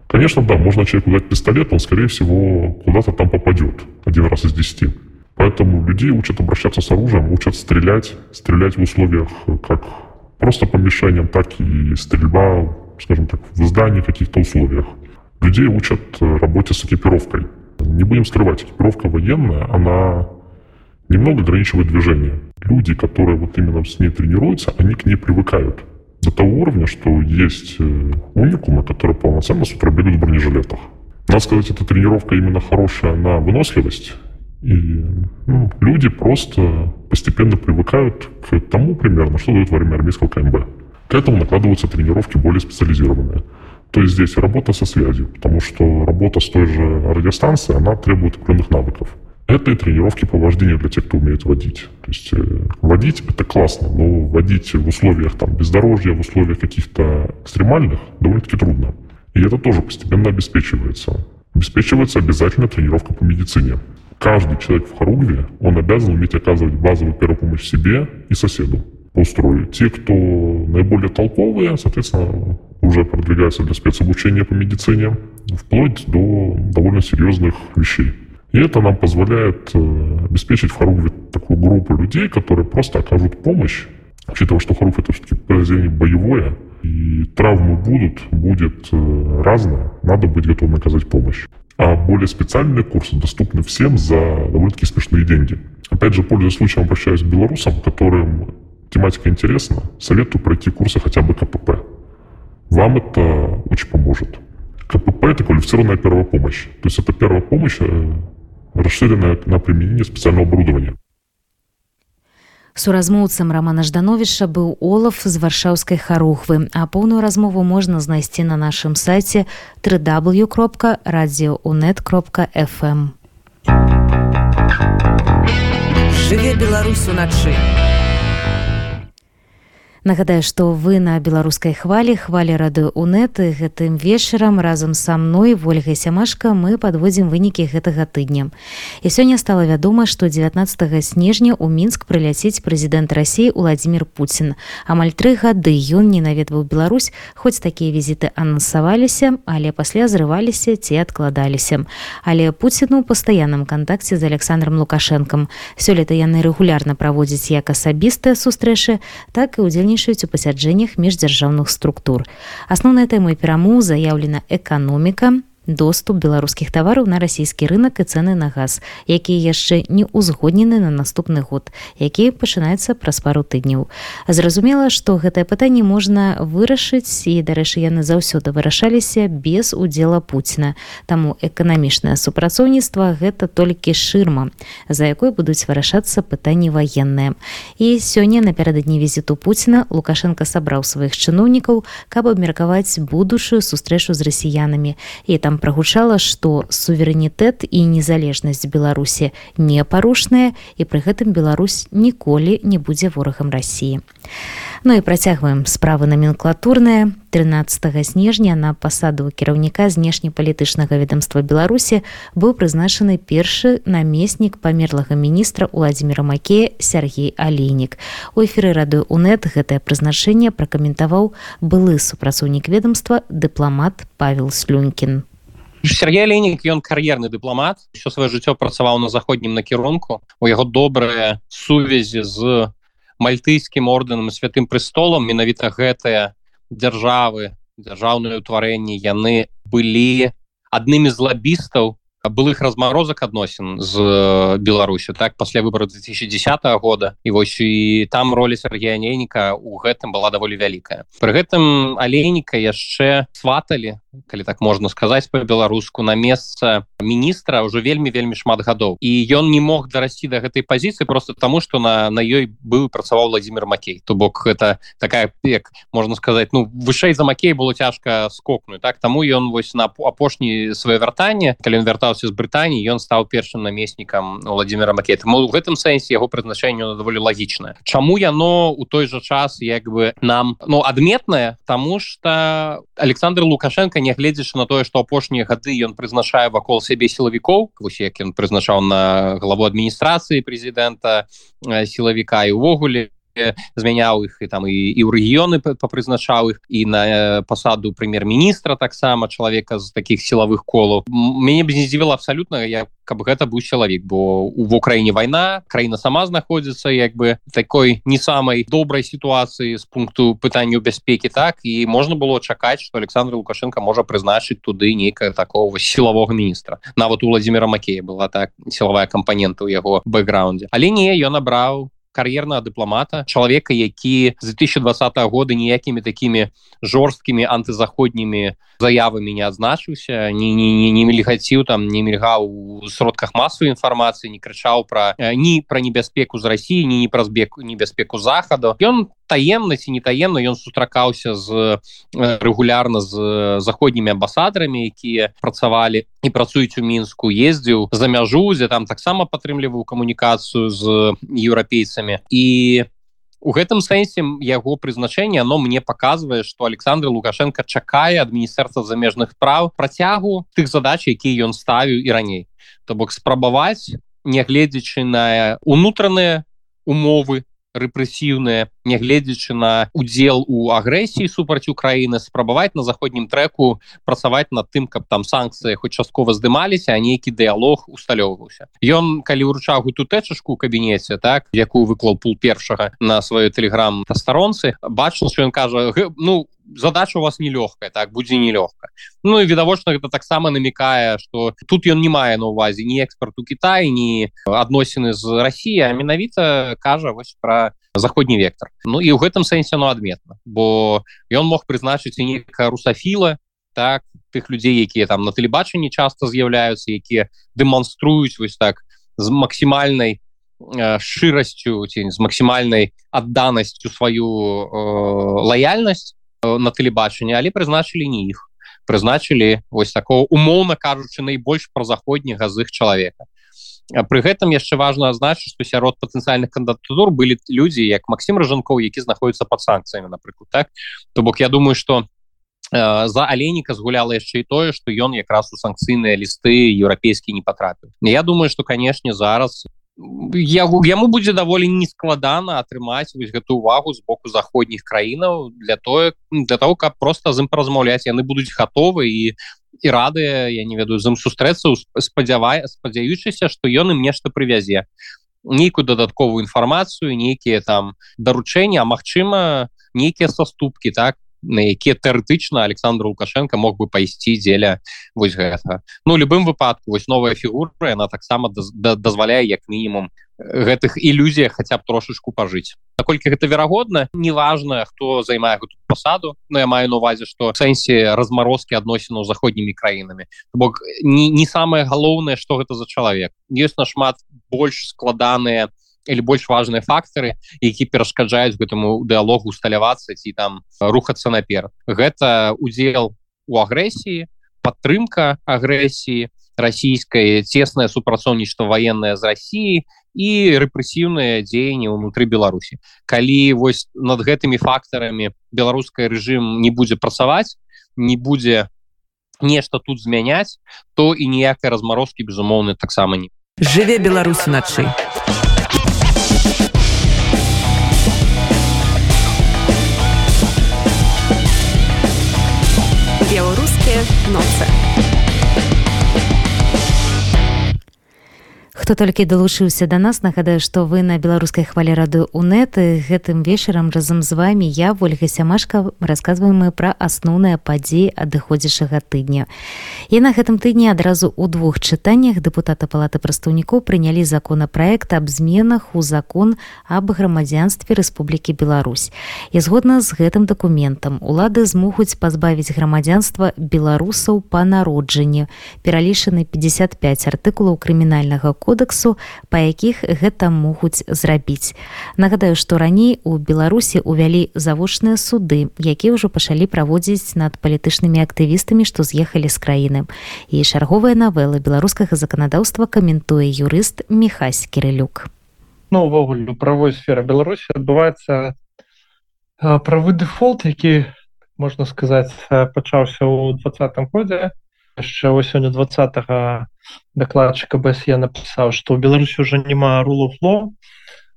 Конечно, да, можно человеку дать пистолет, он, скорее всего, куда-то там попадет один раз из десяти. Поэтому людей учат обращаться с оружием, учат стрелять, стрелять в условиях как просто по мишеням, так и стрельба, скажем так, в здании каких-то условиях. Людей учат работе с экипировкой. Не будем скрывать, экипировка военная, она немного ограничивает движение. Люди, которые вот именно с ней тренируются, они к ней привыкают. До того уровня, что есть э, уникумы, которые полноценно с утра бегают в бронежилетах. Надо сказать, эта тренировка именно хорошая на выносливость. И ну, люди просто постепенно привыкают к тому примерно, что дают во время армейского КМБ. К этому накладываются тренировки более специализированные. То есть здесь работа со связью, потому что работа с той же радиостанцией, она требует определенных навыков. Это и тренировки по вождению для тех, кто умеет водить. То есть э, водить это классно, но водить в условиях там, бездорожья, в условиях каких-то экстремальных довольно-таки трудно. И это тоже постепенно обеспечивается. Обеспечивается обязательно тренировка по медицине. Каждый человек в Харугве, он обязан уметь оказывать базовую первую помощь себе и соседу по устрою. Те, кто наиболее толковые, соответственно, уже продвигаются для спецобучения по медицине, вплоть до довольно серьезных вещей. И это нам позволяет э, обеспечить в Харугве такую группу людей, которые просто окажут помощь, учитывая, что Харугв это все-таки подразделение боевое, и травмы будут, будет э, разное, надо быть готовым оказать помощь. А более специальные курсы доступны всем за довольно-таки смешные деньги. Опять же, пользуясь случаем, обращаюсь к белорусам, которым тематика интересна, советую пройти курсы хотя бы КПП. Вам это очень поможет. КПП – это квалифицированная первая помощь. То есть это первая помощь э, расширенное на применение специального оборудования. суразмоўцам романа ждановича быў олаф з варшаўскай харухвы а поўную размову можна знайсці на нашым сайце www кропка радиоунет кропка fm жыве беларус уначы нагадаю што вы на беларускай хвалі хвалі рады унеты гэтым вечарам разам са мной ольгай сямашка мы подводзім вынікі гэтага тыдня. І сёння стала вядома што 19 снежня ў мінск прыляціць прэзідэнт рассіі владимир Пуін амаль тры гады ён не наведваў Беларусь хоць такія візіты анансаваліся але пасля зрываліся ці адкладаліся. Але Пуціну пастаянным кантакце з александром лукашэнкам. Сёлета яны рэгулярна праводзяць як асабістыя сустрэчы так і удзельнічаюць удзельнічаюць у пасяджэннях міждзяржаўных структур. Асноўнай тэмай перамоў заяўлена эканоміка, доступ беларускіх тавараў на расійскі рынок і цэны на газ якія яшчэ не ўзгоднены на наступны год які пачынаецца праз пару тыдняў. Зразумела што гэтае пытанне можна вырашыць і дарэчы яны заўсёды вырашаліся без удзела Пуціна. Таму эканамічнае супрацоўніцтва гэта толькі шырма за якой будуць вырашацца пытанні ваенныя. І сёння напярэдадні візіту Пуціна лукашенко сабраў сваіх чыноўнікаў каб абмеркаваць будучую сустрэчу з расіянамі. І там прагучала што суверэнітэт і незалежнасць беларусі непарушная і пры гэтым Беларусь ніколі не будзе ворагам рассіі Ну і працягваем справы номенклатурныя 13 снежня на пасаду кіраўніка знешнепалітычнага ведомства беларусі быў прызначаны першы намеснік памерлага міністра владимира макея сергей алейнік. У эфиры радыё унет гэтае прызначэнне пракаментаваў былы супрацоўнік ведомства дыпламат павел слюнькін Сергей Ленік ён кар'ерны дыпламат. Що сваё жыццё працаваў на заходнім накірунку. У яго добрыя сувязі з мальтыйскім ордэнам святым престолом менавіта гэтыя дзяржавы дзяржаўныя ўтварэнні яны былі аднымі з лабістаў былых разморозак адносін з беларусю так пасля выбора 2010 года. І вось і там роля Сергея нейніка у гэтым была даволі вялікая. Пры гэтым алейніка яшчэ сваталі калі так можна сказаць по-беларуску на месца міністра ўжо вельмі вельмі шмат гадоў і ён не мог дарасці до гэтай пазіцыі просто таму что на на ёй быў працаваў владимир макей. То бок гэта такая пек можна сказаць ну вышэй за макей было цяжка скокнуть. Так таму ён вось на апошні сваё вяртанне калі ён вяртаўся з брытані ён стаў першым намеснікам владимира макет у гэтым сэнсе яго прызначэнню даволі лагічна Чаму яно у той жа час як бы нам ну адметнае тому что александр лукашенко нягледзячы на тое что апошнія гады ён прызначае вакол сябе сілавікоў. Вось як ён прызначаў на главу адміністрацыі прэзідэнта сілавіка. І увогуле змяняў іх і там і, і ў рэгіёны папрызначаў іх і на пасаду прэм'ер-міністра таксама чалавека з таких сілавых колаў. Мяне б не здзівіла абсалютна я каб гэта быў чалавек бо в украіне вайна краіна сама знаходзіцца як бы такой не самай добрай сітуацыі з пункту пытанняў бяспекі так? І можна было чакаць что александр лукашенко можа прызначыць туды нейкая такого сілавога міністра. Нават у владимира макея была так сілавая кампанента ў яго бэкграундзе. Але не ён набраў кар'ернага дыпламата чалавека які з 2020 года ніякімі такімі жорсткімі антызаходнімі заявамі не адзначыўся не не не не мельгаціў там не мільгаў у сродках масавай інфармацыі не крычаў пра ні пра небяспеку з рассіі ні не праз беку небяспеку захаду. Ён таемна ці не таемна ён сустракаўся з рэгулярна з заходнімі амбасадарамі якія працавалі і працуюць у мінску ездзіў за мяжу дзе там таксама падтрымліваў камунікацыю з еўрапейцамі і у гэтым сэнсе яго прызначэнне оно мне показвае что александр лукашенко чакае ад міністэрства замежных прав працягу тых задач якія ён ставіў і раней. То бок спрабаваць нягледзячы на унутраныя умовы рэпрэсіўныя нягледзячы на удзел у агрэсіі супраць Украіны спрабаваць на заходнім трэку працаваць над тым каб там санкцыі хоць часткова здымаліся а нейкі дыялог усталёўваўся. Ён калі ўручаў гэту тэчашку у кабінеце так якую выклаў пул першага на сваёй тэлеграм на старонцы бачыў що ён кажа ну задача у вас нелёгкая так будзе нелёгка Ну і відавочна гэта таксама намікае что тут ён не мае на увазе ні экспорту Кітай ні адносіны з Росіі а менавіта кажа вось про заходні вектор. Ну і ў гэтым сэнсе ну адметна бо ён мог прызначыць нейкая русафіла так тых людзей якія там на тэлебачанні часто з'яўляюцца якія дэманструюць вось так з максімальнай шчырасцю ці з максімальнай адданасцю сваю э, лаяльнасць на тэлебачанне але прызначылі не іх. Прызначылі вось такого умоўна кажучы найбольш пра заходняга з іх чалавека пры гэтым яшчэ важно азначыць што сярод патэнцыяльных кандыдатур былі людзі як Масім ражанкоў які знаходзяцца под санкцыямі напрыклад так? То бок я думаю что за алейніка згуляла яшчэ і тое што ён якраз у санкцыйныя лісты еўрапейскі не патрапіў. Я думаю что канешне зараз я яму будзе даволі нескладана атрымаць вось гэту увагу з боку заходніх краінаў для тое для того каб просто з ім паразмаўляць яны будуць гатовы і і радыя я не ведаю з ім сустрэцца спадзявае спадзяючыся што ён ім нешта прывязе нейкую дадатковую інфармацыю нейкія там даручэнні а магчыма нейкія саступкі так на якія тэарэтычна Александр лукашенко мог бы пайсці дзеля вось гэта. Ну любым выпадку вось новая фігура она таксама дазваляе як мінімум гэтых ілюзіях хаця б трошачку пажыць. Наколькі гэта верагодна неважна хто займае гэту пасаду но я маю на увазе что сэнсе разморозкі адносіну заходнімі краінамі. Бок не, не самое галоўнае что гэта за чалавек. Ёсць нашмат больш складаныя или больш важные фактары які перашкаджаюць гэтаму дыалогу усталявацца ці там рухацца наперад гэта удзел у агрэсіі падтрымка агрэсіі расійскай цеснае супрацоўніцтва военное з Росіі і рэпрэсіўныя дзеянні ўнутры Беларусі. Калі вось над гэтымі фактарамі беларускай рэжым не будзе працаваць не будзе нешта тут змяняць то і ніякай размарозкі безумоўны таксама не жыве Беларусь начай беларускія хто толькі далучыўся да нас нагадаю што вы на беларускай хвалі рады унет гэтым вечарам разам з вами я ольга сямашка расказваем мы пра асноўныя падзеі адыходзячага тыдня. І на гэтым тыдні адразу у двух чытаннях дэпутата палаты прадстаўнікоў прынялі законапраект аб зменах у закон аб грамадзянстве Рэспублікі Беларусь. І згодна з гэтым дакументам улады змогуць пазбавіць грамадзянства беларусаў па народжанні. Пералічаны 55 артыкулаў крымінальнага кодексу па якіх гэта могуць зрабіць. Нагадаю што раней у беларусі увялі завочныя суды якія ўжо пачалі праводзіць над палітычнымі актывістамі што з'ехалі з краіны. І чарговая навела беларускага заканадаўства каментуе юрыст мехась кірылюк. Ну увогуле правой сфера беларусі адбываецца правы дэфолт які можна сказаць пачаўся ў двадцатым годзе яшчэ осенню двадцатого дакладчыка бС я напісаў што ў беларусі уже няма рулуфло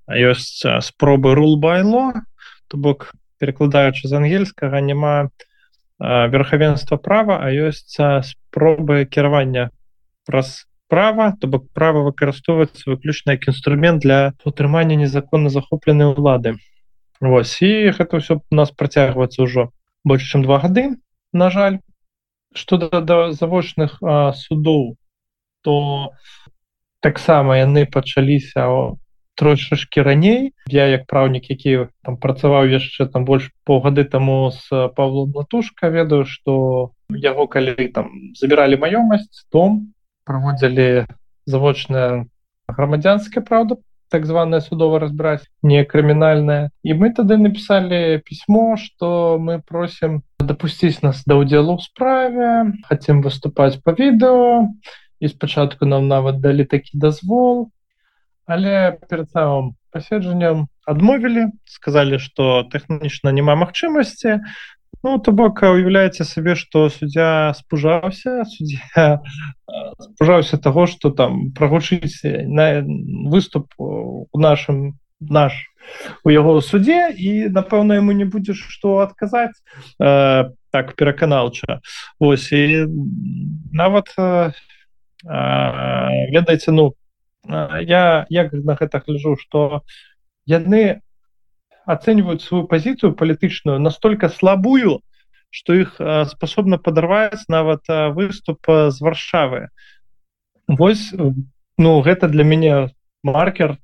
ёсць спробы рул байло то бок перакладаючы з ангельскага няма верхавенства права а ёсць спробы кіравання праз права. То бок права выкарыстоўваецца выключна як інструмент для утрымання незаконна захопленай улады. Вось і гэта ўсё у нас працягваецца ўжо больш чым два гады на жаль что да, да завочных а, судоў то таксама яны пачаліся трошачки раней. Я як праўнік які там працаваў яшчэ там больш паўгады таму с павлом латушка ведаю что яго калі там забіралі маёмасць дом праводзілі завочная грамадзянская праўда так званое судова разбраць не крымінальная і мы тады написали письмо что мы просим допусціць нас да удзелу ў справе хотим выступаць по відэо і спачатку нам нават далі такі дазвол але перед самым паседжаннем адмовілі сказали что тэхнічна няма магчымасці Ну то бок уяўляеце сабе што суддзя спужаўся суддзя спужаўся таго што там прагучыць на выступ у нашым наш у яго суддзе і напэўна яму не будзеш што адказаць э, так пераканаўча Вось і нават э, ведаеце ну я як на гэта гляжу што яны оценивают свою позицию палітычную настолько слабую что их способна подорваць нават выступ з варшавы. Вось ну гэта для мяне маркер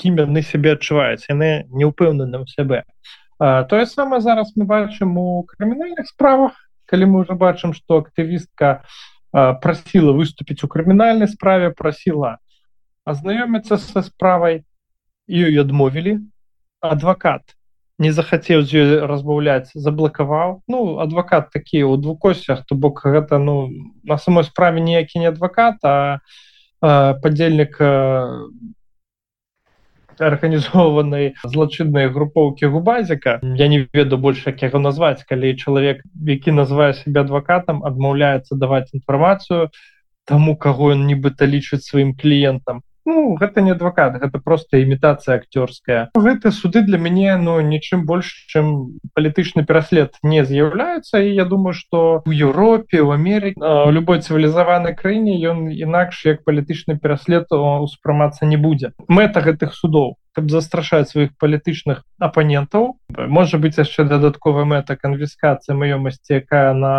кім яны себе адчуваюць. Яны не ўпэўнены ў сябе. Тое самае зараз мы бачым у крымінальных справах. Калі мы уже бачым что актывістка просила выступіць у крымінальнай справе просила азнаёміцца са справай. Ёй адмовілі адвакат не захацеў з ёй разбаўляць заблакаваў. Ну адвакат такі ў двукосцях то бок гэта ну на самой справе ніякі не адвакат а, а падзельнік арганізоўванай злачыннай групоўкі губазіка. Я не веду больш як яго назваць калі чалавек які называе себе адвакатам адмаўляецца даваць інфармацыю таму каго ён нібыта лічыць сваім кліентам Ну, гэта не адвакат гэта просто імітацыя акцёрская. Гэты суды для мяне ну нічым больш чым палітычны пераслед не з'яўляецца і я думаю что у Еўропе у Амерыке у любой цывілізаванай краіне ён інакш як палітычны пераслед успрымацца не будзе. Мэта гэтых судоў каб застрашаць сваіх палітычных апанентаў можа быць яшчэ дадатковая мэта канвіскацыя маёмасці якая на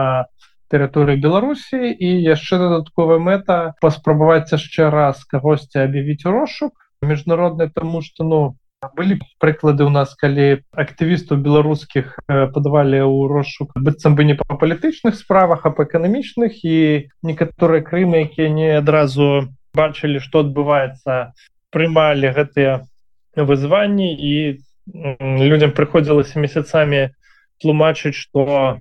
тэрыторыі беларусі. І яшчэ дадатковая мэта паспрабаваць яшчэ раз кагосьці аб'явіць рошук міжнародны тому что ну былі прыклады ў нас калі актывістаў беларускіх падавалі ў рошук быццам бы не па палітычных справах а па эканамічных. І некаторыя крымы якія не адразу бачылі што адбываецца прымалі гэтыя вызванні. І людям прыходзілася месяцамі тлумачыць что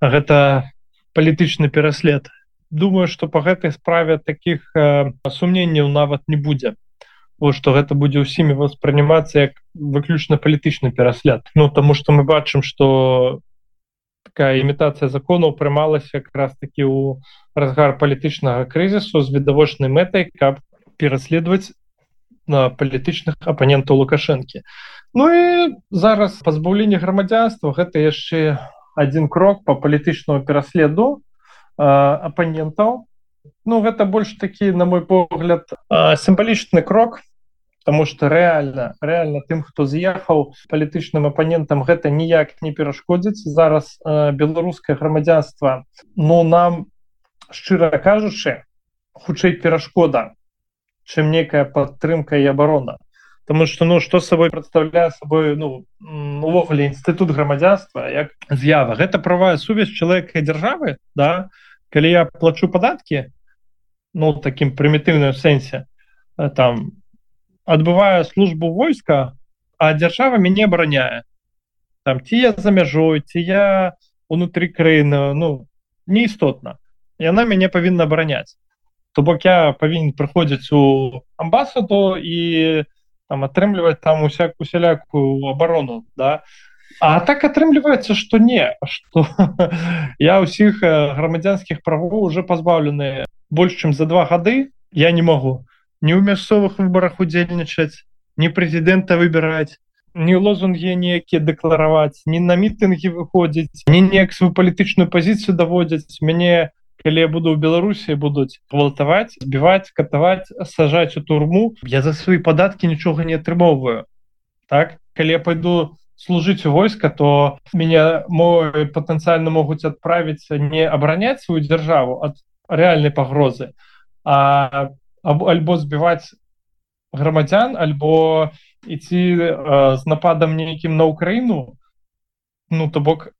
гэта палітычны пераслед. Думаю что по гэтай справе таких э, сумненняў нават не будзе. Вот что гэта будзе ўсімі воспрынимацца як выключна палітычны пераслед. Ну тому что мы бачым что такая імітацыя законаў прымалася як раз таки у разгар палітычнага крызісу з відавочнай мэтай каб пераследаваць на палітычных апанентаў лукашэнкі. Ну і зараз пазбаўленне грамадзянства гэта яшчэ один крок по палітычнаму пераследу апанентаў ну гэта больш такі на мой погляд сімвалічны крок потому что реально реально тым хто з'ехаў палітычным апанентам гэта ніяк не перашкодзіць зараз э, беларускае грамадзянства ну, нам шчыра кажучы хутчэй перашкода чым некая падтрымка і абарона Таму что ну что сабой прадстаўляе сабой ну увогуле інстытут грамадзянства як з'ява? Гэта правая сувязь чалавека дзяржавы да? Калі я плачу падаткі ну таким прымітыўным сэнсе э, там адбывае службу войска а дзяржава мяне абараняе. Там ці я за мяжой ці я унутры краіны ну неістотна. Яна мяне павінна абараняць. То бок я павінен прыходзіць у амбасаду і там атрымліваць там усяк усялякую оборону да. А так атрымліваецца что не что я ўсіх э, грамадзянскіх правоў уже пазбаўлены больш чым за два гады я не могу. Не ў мясцовых выборах удзельнічаць не прэзідэнта выбіраць не лозунгі неякія дэклараваць не на мітынгі выходзіць не неяк сваю палітычную пазіцыю даводзяць мяне калі я буду ў беларусі будуць гвалтаваць збіваць катаваць сажаць у турму я за свае падаткі нічога не атрымоўваю. Так? Калі я пойду служыць у войска то меня мой патэнцыяльна могуць адправіць не абараняць сваю дзяржаву ад рэальнай пагрозы а альбо збіваць грамадзян альбо ідці э, з нападам нейкім на ўкраіну ну то бок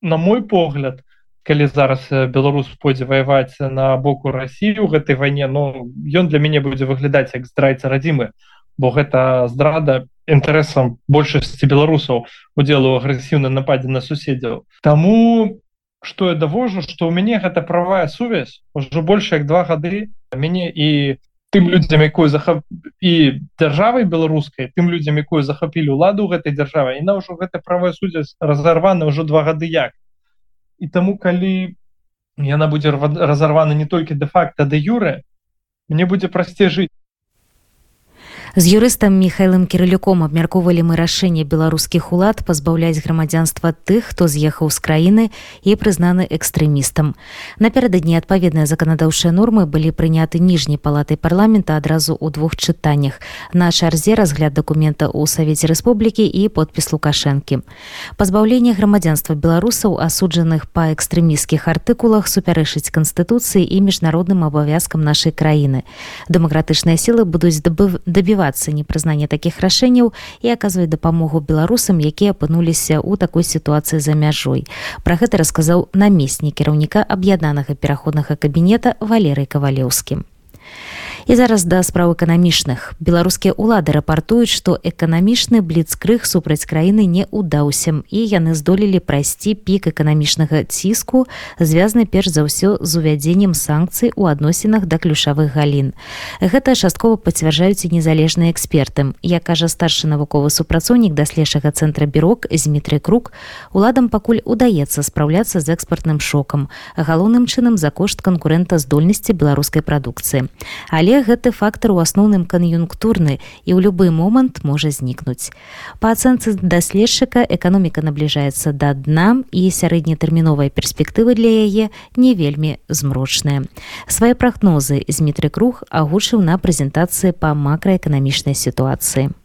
на мой погляд калі зараз беларус пойдзе ваяваць на боку Росіі у гэтай вайне но ну, ён для мяне будзе выглядаць як здрайца радзімы бо гэта здрада інтарэсам большасці беларусаў удзелу агрэсіўна нападзе на суседзяў. Таму что я давожу что у мяне гэта правая сувязь ўжо больше як два гады. Мяне і тым людзям якую захап і дзяржавай беларускай тым людзям якую захапілі ўладу гэтай дзяржавы і на ўжо гэта правая сувязь разарвана ўжо два гады як і таму калі яна будзе разарвана не толькі де-факта да юры мне будзе прасцей жыць з юрыстам михайлым кірылюком абмяркоўвалі мы рашэнне беларускіх улад пазбаўляць грамадзянства тых хто з'ехаў з краіны і прызнаны экстрэмістам. Напярэдадні адпаведныя заканадаўчыя нормы былі прыняты ніжняй палатай парламента адразу ў двух чытаннях. На чарзе разгляд дакумента ў савеце рэспублікі і подпіс лукашэнкі. Пазбаўленне грамадзянства беларусаў асуджаных па экстрэміскіх артыкулах супярэчыць канстытуцыі і міжнародным абавязкам нашай краіны. Дэмакратычныя сілы будуць дабіваць дабівацца непрызнання такіх рашэнняў і аказваць дапамогу беларусам якія апынуліся ў такой сітуацыі за мяжой. Про гэта расказаў намеснік кіраўніка аб'яднанага пераходнага кабінета валерый кавалеўскім і зараз да спраў эканамічных. Беларускія ўлады рапартуюць што эканамічны бліцкрыг супраць краіны не ўдаўся. І яны здолелі прайсці пік эканамічнага ціску звязаны перш за ўсё з увядзеннем санкцый у адносінах да ключавых галін. Гэта часткова пацвярджаюць і незалежныя эксперты. Як кажа старшы навуковы супрацоўнік даследчага цэнтра бюрок змітрый круг уладам пакуль удаецца спраўляцца з экспартным шокам галоўным чынам за кошт канкурэнта здольнасці беларускай прадукцыі. Але але гэты фактор у асноўным кан'юнктурны і ў любы момант можа знікнуць. Па ацэнцы даследчыка эканоміка набліжаецца да дна і сярэднетэрміновай перспектывы для яе не вельмі змрочныя. Свае прагнозы Змітры круг агучыў на прэзентацыі па макраэканамічнай сітуацыі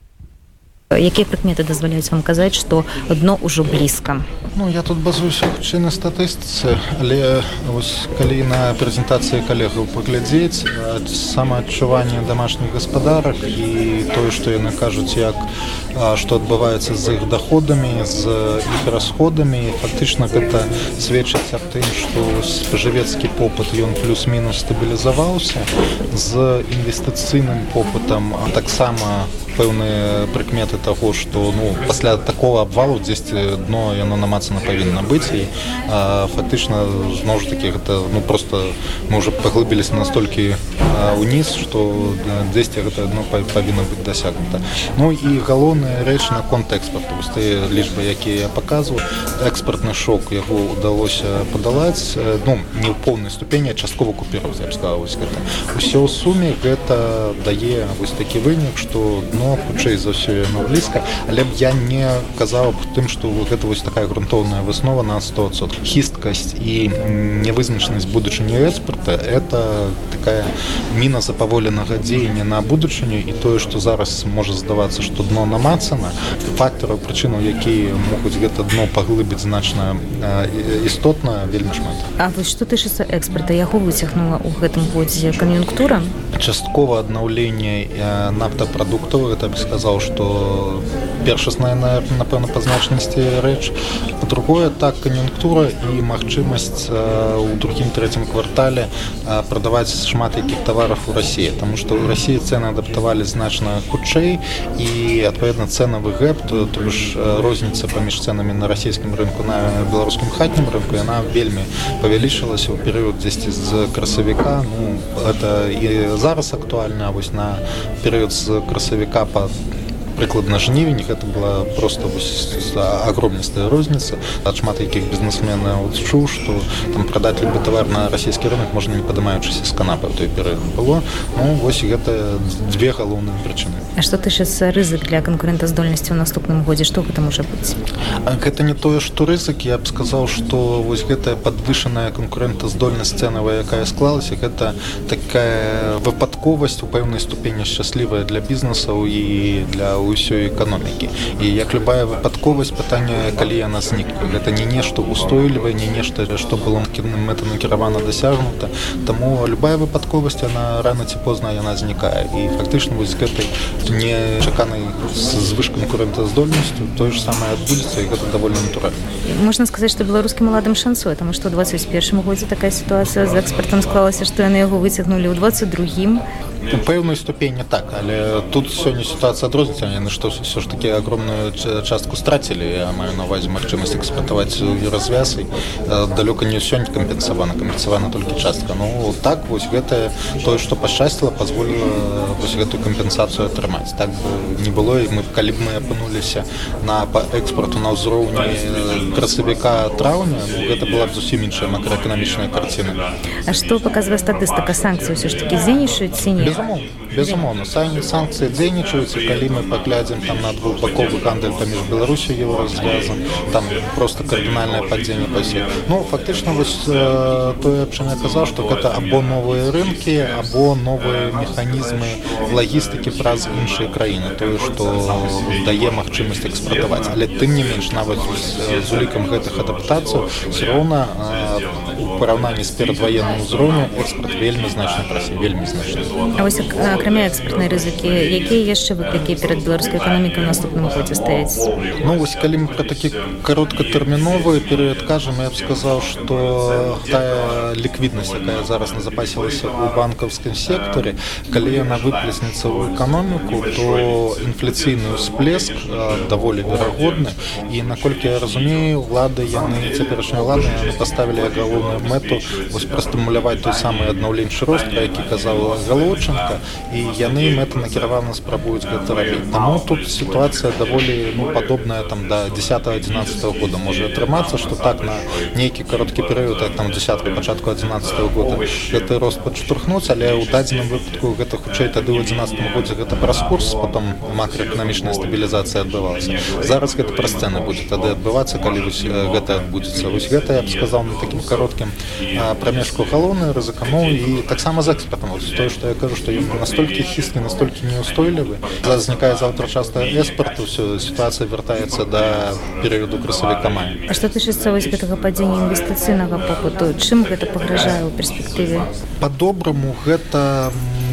якія прыкметы дазваляюць вам казаць што дно ўжо блізка? Ну я тут базуюся хутчэй на статыстыцы але вось калі на прэзентацыі калегаў паглядзець самаадчуванне домашніх гаспадарак і тое што яны кажуць як што адбываецца з іх доходамі з іх расходамі фактычна гэта сведчыць аб тым што спажывецкі попыт ён плюс-мінус стабілізаваўся з інвестыцыйным попытам таксама пэўныя прыкметы таго што ну пасля такого абвалу дзесьці дно яно намацана павінна быць і фактычна зноў ж таки гэта ну просто мы уже паглыбіліся настолькі уніз што дзесьці гэта одно павінна быць дасягнута. Ну і галоўная рэч наконт экспорту тыя лічбы якія я паказваю. Экспартны шок яго удалося падалаць ну не ў поўнай ступені часткова купіру я б вось гэта. Ўсё ў суме гэта дае вось такі вынік што ну но хутчэй за ўсё яно блізка але б я не казаў аб тым што гэта вось такая грунтоўная выснова на 100 хісткасць і нявызначанасць будучыні экспорта это такая міна запаволенага дзеяння на будучыню і тое што зараз можа здавацца што дно намацана фактараў прычынаў якія могуць гэта дно паглыбіць значна істотна вельмі шмат. А вось што тычыцца экспорта яго выцягнула ў гэтым годзе кан'юнктура? Часткова аднаўленне нафтапрадуктаў гэта бы сказаў што першасная напэўна па значнасці рэч. Другое так кан'юнктура і магчымасць у другім трэцім квартале прадаваць шмат якіх таваров у Росіі тому что у Росіі цены адаптавалі значна хутчэй і адпаведна цэнавы гэп то ж розніца паміж цэнамі на расійскім рынку на беларускім хатнім рынку яна вельмі павялічылася ў перыяд дзесьці з красавіка. Ну это і зараз актуальна вось на перыяд з красавіка по прыкладна жнівень гэта была просто огромністая розніца ад шмат якіх бізнесмена чуў што там прадаць любы тавар на расійскі рынок можна не падымаючыся з канапы той перыяд было ну вось гэта две галоўныя прычыны А што тычыцца рызык для канкурэнтаздольнасці ў наступным годзе што гэта можа быць гэта не тое што рызык. Я б сказаў што вось гэтая падвышаная канкурэнтаздольнасць цэнавая якая склалася гэта такая выпадковасць у пэўнай ступені шчаслівая для бізнесаў і для у ўсёй эканомікі. І як любая выпадковасць пытання калі яна знікне. Гэта не нешта устойлівае не нешта што было мэта накіравана дасягнута. Таму любая выпадковасць она рано ці позна яна знікае. І фактычна вось гэтай нечаканай звыш канкурэнтаздольнасцю тое ж самае адбудзецца і гэта даволі натуральна. Можна сказаць што беларускі маладым шансуе таму што 21 годзе такая сітуацыя з экспартам склалася што яны яго выцягнулі ў 22 у пэўнай ступені так але тут сёння сітуацыя адрозніцца яны што все ж таки огромную частку страцілі я маю на увазе магчымасць эксплуатаваць развязай далёка не сёння кампенсавана кампенсавана толькі частка. Ну так вось гэтае тое што пашчасціла позволіла вось гэтую кампенсацыю атрымаць так не было і мы калі б мы апынуліся на па экспорту на ўзроўні красавіка траўня ну, гэта была б зусім іншая макроэканамічная карціна А што паказвае статыстыка санкцый ўсё ж таки дзейнічаюць ці не безумоўна безумоўна санкцыі дзейнічаюцца калі мы паглядзім там на двухбаковы гандаль паміж беларусю его развязан там просто кардынальнае падзенне пасе ну фактычна вось э, тое чым я казаў што гэта або новыя рынкі або новыя механізмы лагістыкі праз іншыя краіны тое што дае магчымасць экспартаваць. Але тым не менш нават з улікам гэтых адаптацыяў все роўна у параўнанні з перадваенным узроўню экспорт вельмі значна прасе вельмі значна А вось акрамя экспертнай рызыкі якія яшчэ выклікі перад беларускай эканомікай наступным годзе стаяць Ну вось калі мы пра такі кароткатэрміновы перыяд кажам я б сказаў што тая ліквіднасць якая зараз назапасілася ў банкаўскім секторе калі яна выплеснецца ў эканоміку то інфляцыйны ўсплеск даволі верагодны і наколькі я разумею улады яны цяперашняй улады паставілі галоўную мэту вось прастымуляваць той самы аднаўленчы рост які казала галочынка і яны мэта накіравана спрабуюць гэта рабіць таму тут сітуацыя даволі ну падобная там до 10 11 -го года. Можа атрымацца что так на нейкі кароткі перыяд там десятка пачатку 11 -го года гэты рост падштурхнуць але ў дадзеным выпадку гэта хутчэй тады ў 11 годзе гэта праз курс потом макроэканамічная стабілізацыя адбывалася зараз гэта пра сцэны будзе тады адбывацца калі вось гэта адбудзецца вось гэта я б сказал на таким кароткім прамежку галоўны рызыкануў і таксама з экспертам тое што я кажу што ён настолькі хісны настолькі неустойлівы знікае заўтра часта эспарту все сітуацыя вяртаецца да перыяду красавіка мая А што тычыцца вось гэтага падзення інвестыцыйнага попыту? Чым гэта пагражае ў перспектыве по-добраму гэта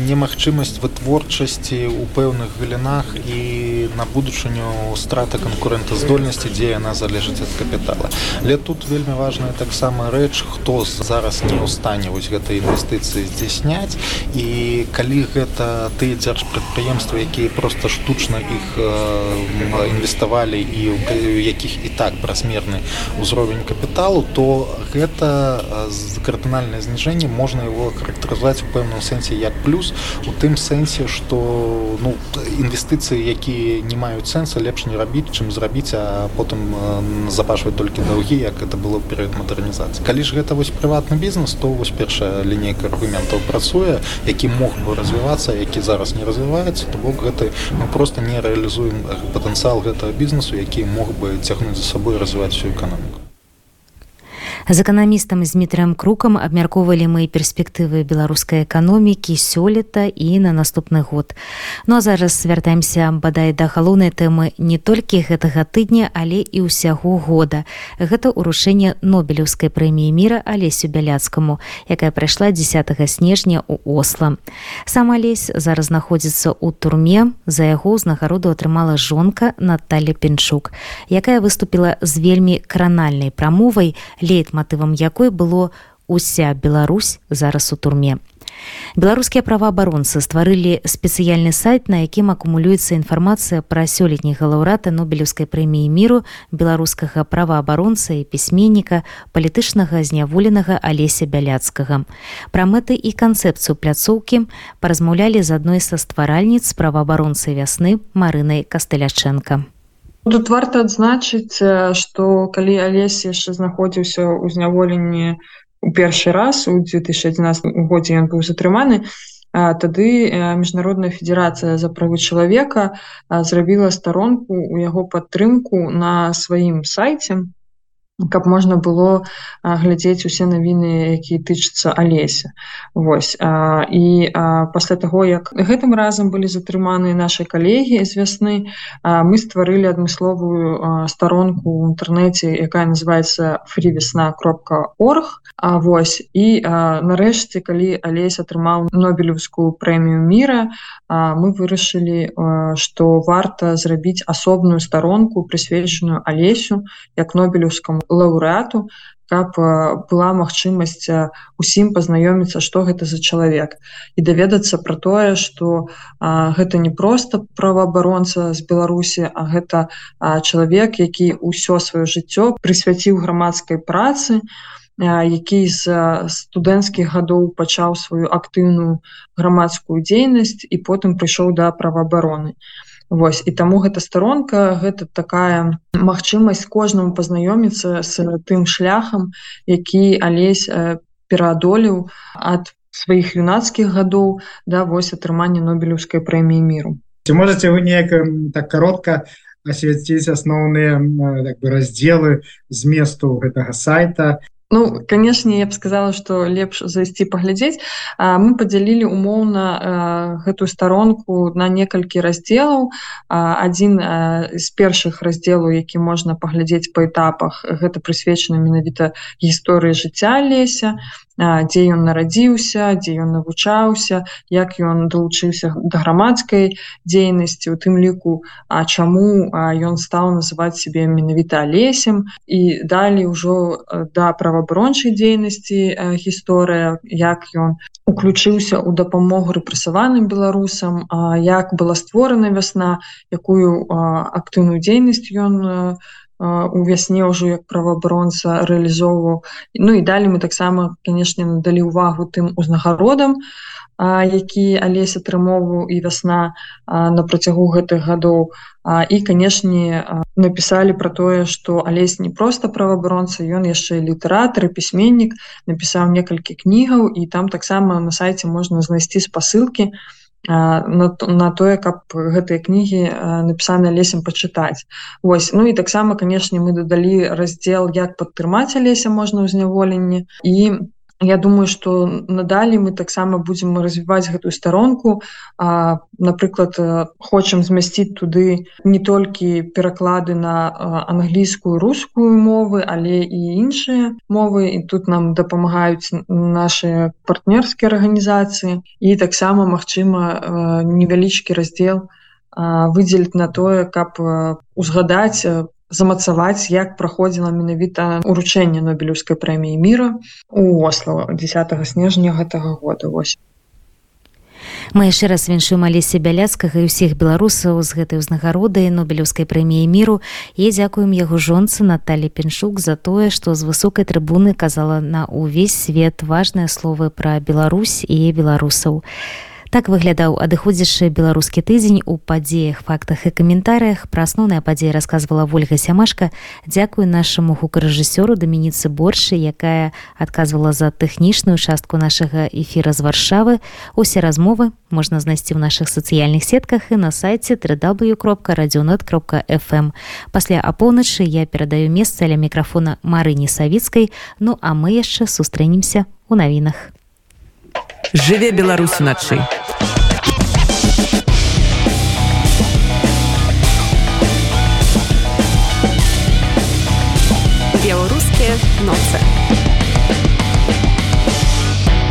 немагчымасць вытворчасці ў пэўных галінах і на будучыню страта канкурэнтаздольнасці дзе яна залежыць ад капітала. Але тут вельмі важная таксама рэч хто зараз не ў стане вось гэтай інвестыцыі здзяйсняць. І калі гэта тыя дзяржпрадпрыемствы якія просто штучна іх э, інвеставалі і у якіх і так празмерны ўзровень капіталу то гэта кардынальнае зніжэнне можна его характарызаваць у пэўным сэнсе як плюс у тым сэнсе что ну інвестыцыі якія не маюць сэнса лепш не рабіць чым зрабіць а потым забажваць толькі даўгі як это было перад мадэрнізацыі калі ж гэта вось прыватны бізнес то вось першая лінейка аргументаў працуе які мог бы развівацца які зараз не развіваецца то бок гэты мы просто не рэалізуем патэнцыял гэтага бізнесу які мог бы цягнуць за сабой развіваць всю эканоміку з эканамістам з мітрым крукам абмяркоўвалі мы перспектывы беларускай эканомікі сёлета і на наступны год. Ну а зараз вяртаемся бадай да галоўнай тэмы не толькі гэтага тыдня але і ўсяго года. Гэта ўрушэнне нобелеўскай прэміі міра алесю бяляцкаму якая прайшла 10 снежня у осла сам алесь зараз знаходзіцца ў турме. За яго ўзнагароду атрымала жонка Наталля пенчук якая выступіла з вельмі кранальнай прамовай лейт матывам якой было уся Беларусь зараз у турме. Беларускія праваабаронцы стварылі спецыяльны сайт, на якім акумулюецца інфармацыя пра сёлетніх галаўрата нобелеўскай прэміі міру беларускага праваабаронца і пісьменніка палітычнага зняволенага алеся бяляцкага. Пра мэты і канцэпцыю пляцоўкі паразмаўлялі з адной са стваральніц праваабаронцы вясны Марынай Кастылячэнка. Тут варта адзначыць, што калі Алесь яшчэ знаходзіўся ў зняволенні у першы раз у 2011 годзе ён быў затрыманы, тады міжнародная федэрацыя за правы чалавека зрабіла старонку ў яго падтрымку на сваім сайце каб можна было глядзець усе навіны якія тычацца алеся. Вось а, і а, пасля таго як гэтым разам былі затрыманы нашы калегі з вясны а, мы стварылі адмысловую старонку ў інтэрнэце якая называется фрівесна кропка орг А вось і а, нарэшце калі алесь атрымаў нобелевскую прэмію міра а, мы вырашылі што варта зрабіць асобную старонку прысвечаную алесю як нобелевскому лаўрэату каб была магчымасць усім пазнаёміцца што гэта за чалавек. І даведацца пра тое што гэта не проста праваабаронца з беларусі а гэта а, чалавек які ўсё сваё жыццё прысвяціў грамадскай працы які з студэнцкіх гадоў пачаў сваю актыўную грамадскую дзейнасць і потым прыйшоў да праваабароны. і Вось і таму гэта старонка гэта такая магчымасць кожнаму пазнаёміцца з тым шляхам, які алесь пераадолеў ад сваіх юнацкіх гадоў да вось атрымання нобелеўскай прэміі міру. Ці можете вы неяк так каротка асвяціць асноўныя так бы раздзелы зместу гэтага сайта Ну канешне я б сказала што лепш зайсці паглядзець мы падзялілі умоўна гэтую старонку на некалькі раздзелаў адзін з першых раздзелаў які можна паглядзець па этапах гэта прысвечана менавіта гісторыі жыцця леся дзе ён нарадзіўся дзе ён навучаўся як ён далучыўся да грамадскай дзейнасці у тым ліку а чаму ён стаў называць себе менавіта лесем і далей ужо да праваабарончай дзейнасці гісторыя як ён уключыўся ў дапамогу рэпрэсаваным беларусам як была створана вясна якую актыўную дзейнасць ён у у вясне ўжо як праваабаронца рэалізоўваў. Ну і далі мы таксама канешне надалі ўвагу тым узнагародам які алесь атрымоўваў і вясна на працягу гэтых гадоў. І канешне напісалі пра тое што алесь не проста праваабаронца ён яшчэ літаратар і пісьменнік напісаў некалькі кнігаў і там таксама на сайце можна знайсці спасылкі на на, на тое каб гэтыя кнігі напісаны лесем пачытаць. Вось ну і таксама канешне мы дадалі раздзел як падтрымаць леся можна ў зняволенні. І Я думаю, што надалей мы таксама будзем развіваць гэтую старонку. А, напрыклад, хочам змясціць туды не толькі пераклады на англійскую рускую мовы, але і іншыя мовы. І тут нам дапамагаюць нашы партнёрскія арганізацыі. І таксама, магчыма, невялічкі раздзел выдзеліць на тое, каб узгадаць замацаваць як праходзіла менавіта уручэнне нобелеўскай прэміі міра у осла 10 снежня гэтага года вось Мы яшчэ раз віншуем алесе бяляцкага і ўсіх беларусаў з гэтай узнагародай нобелеўскай прэміі міру і дзякуем яго жонцы Наталі Пеншук за тое, што з высокай трыбуны казала на ўвесь свет важныя словы пра Беларусь і беларусаў. Так выглядаў адыходзячы беларускі тыдзень у падзеях фактах і каментарыях. Пра асноўныя падзеі расказвала ольга сямашка. Дзякую нашаму гукарэжысёру дамініцы боршы якая адказвала за тэхнічную частку нашага эфіра з варшавы. Усе размовы можна знайсці ў наших сацыяльных сетках і на сайце www кропка радионет кропка fm пасля апоўначы я перадаю месца ля мікрафона марыні савіцкай. Ну а мы яшчэ сустрэнемся у навінах. Жыве беларусь уначы nossa.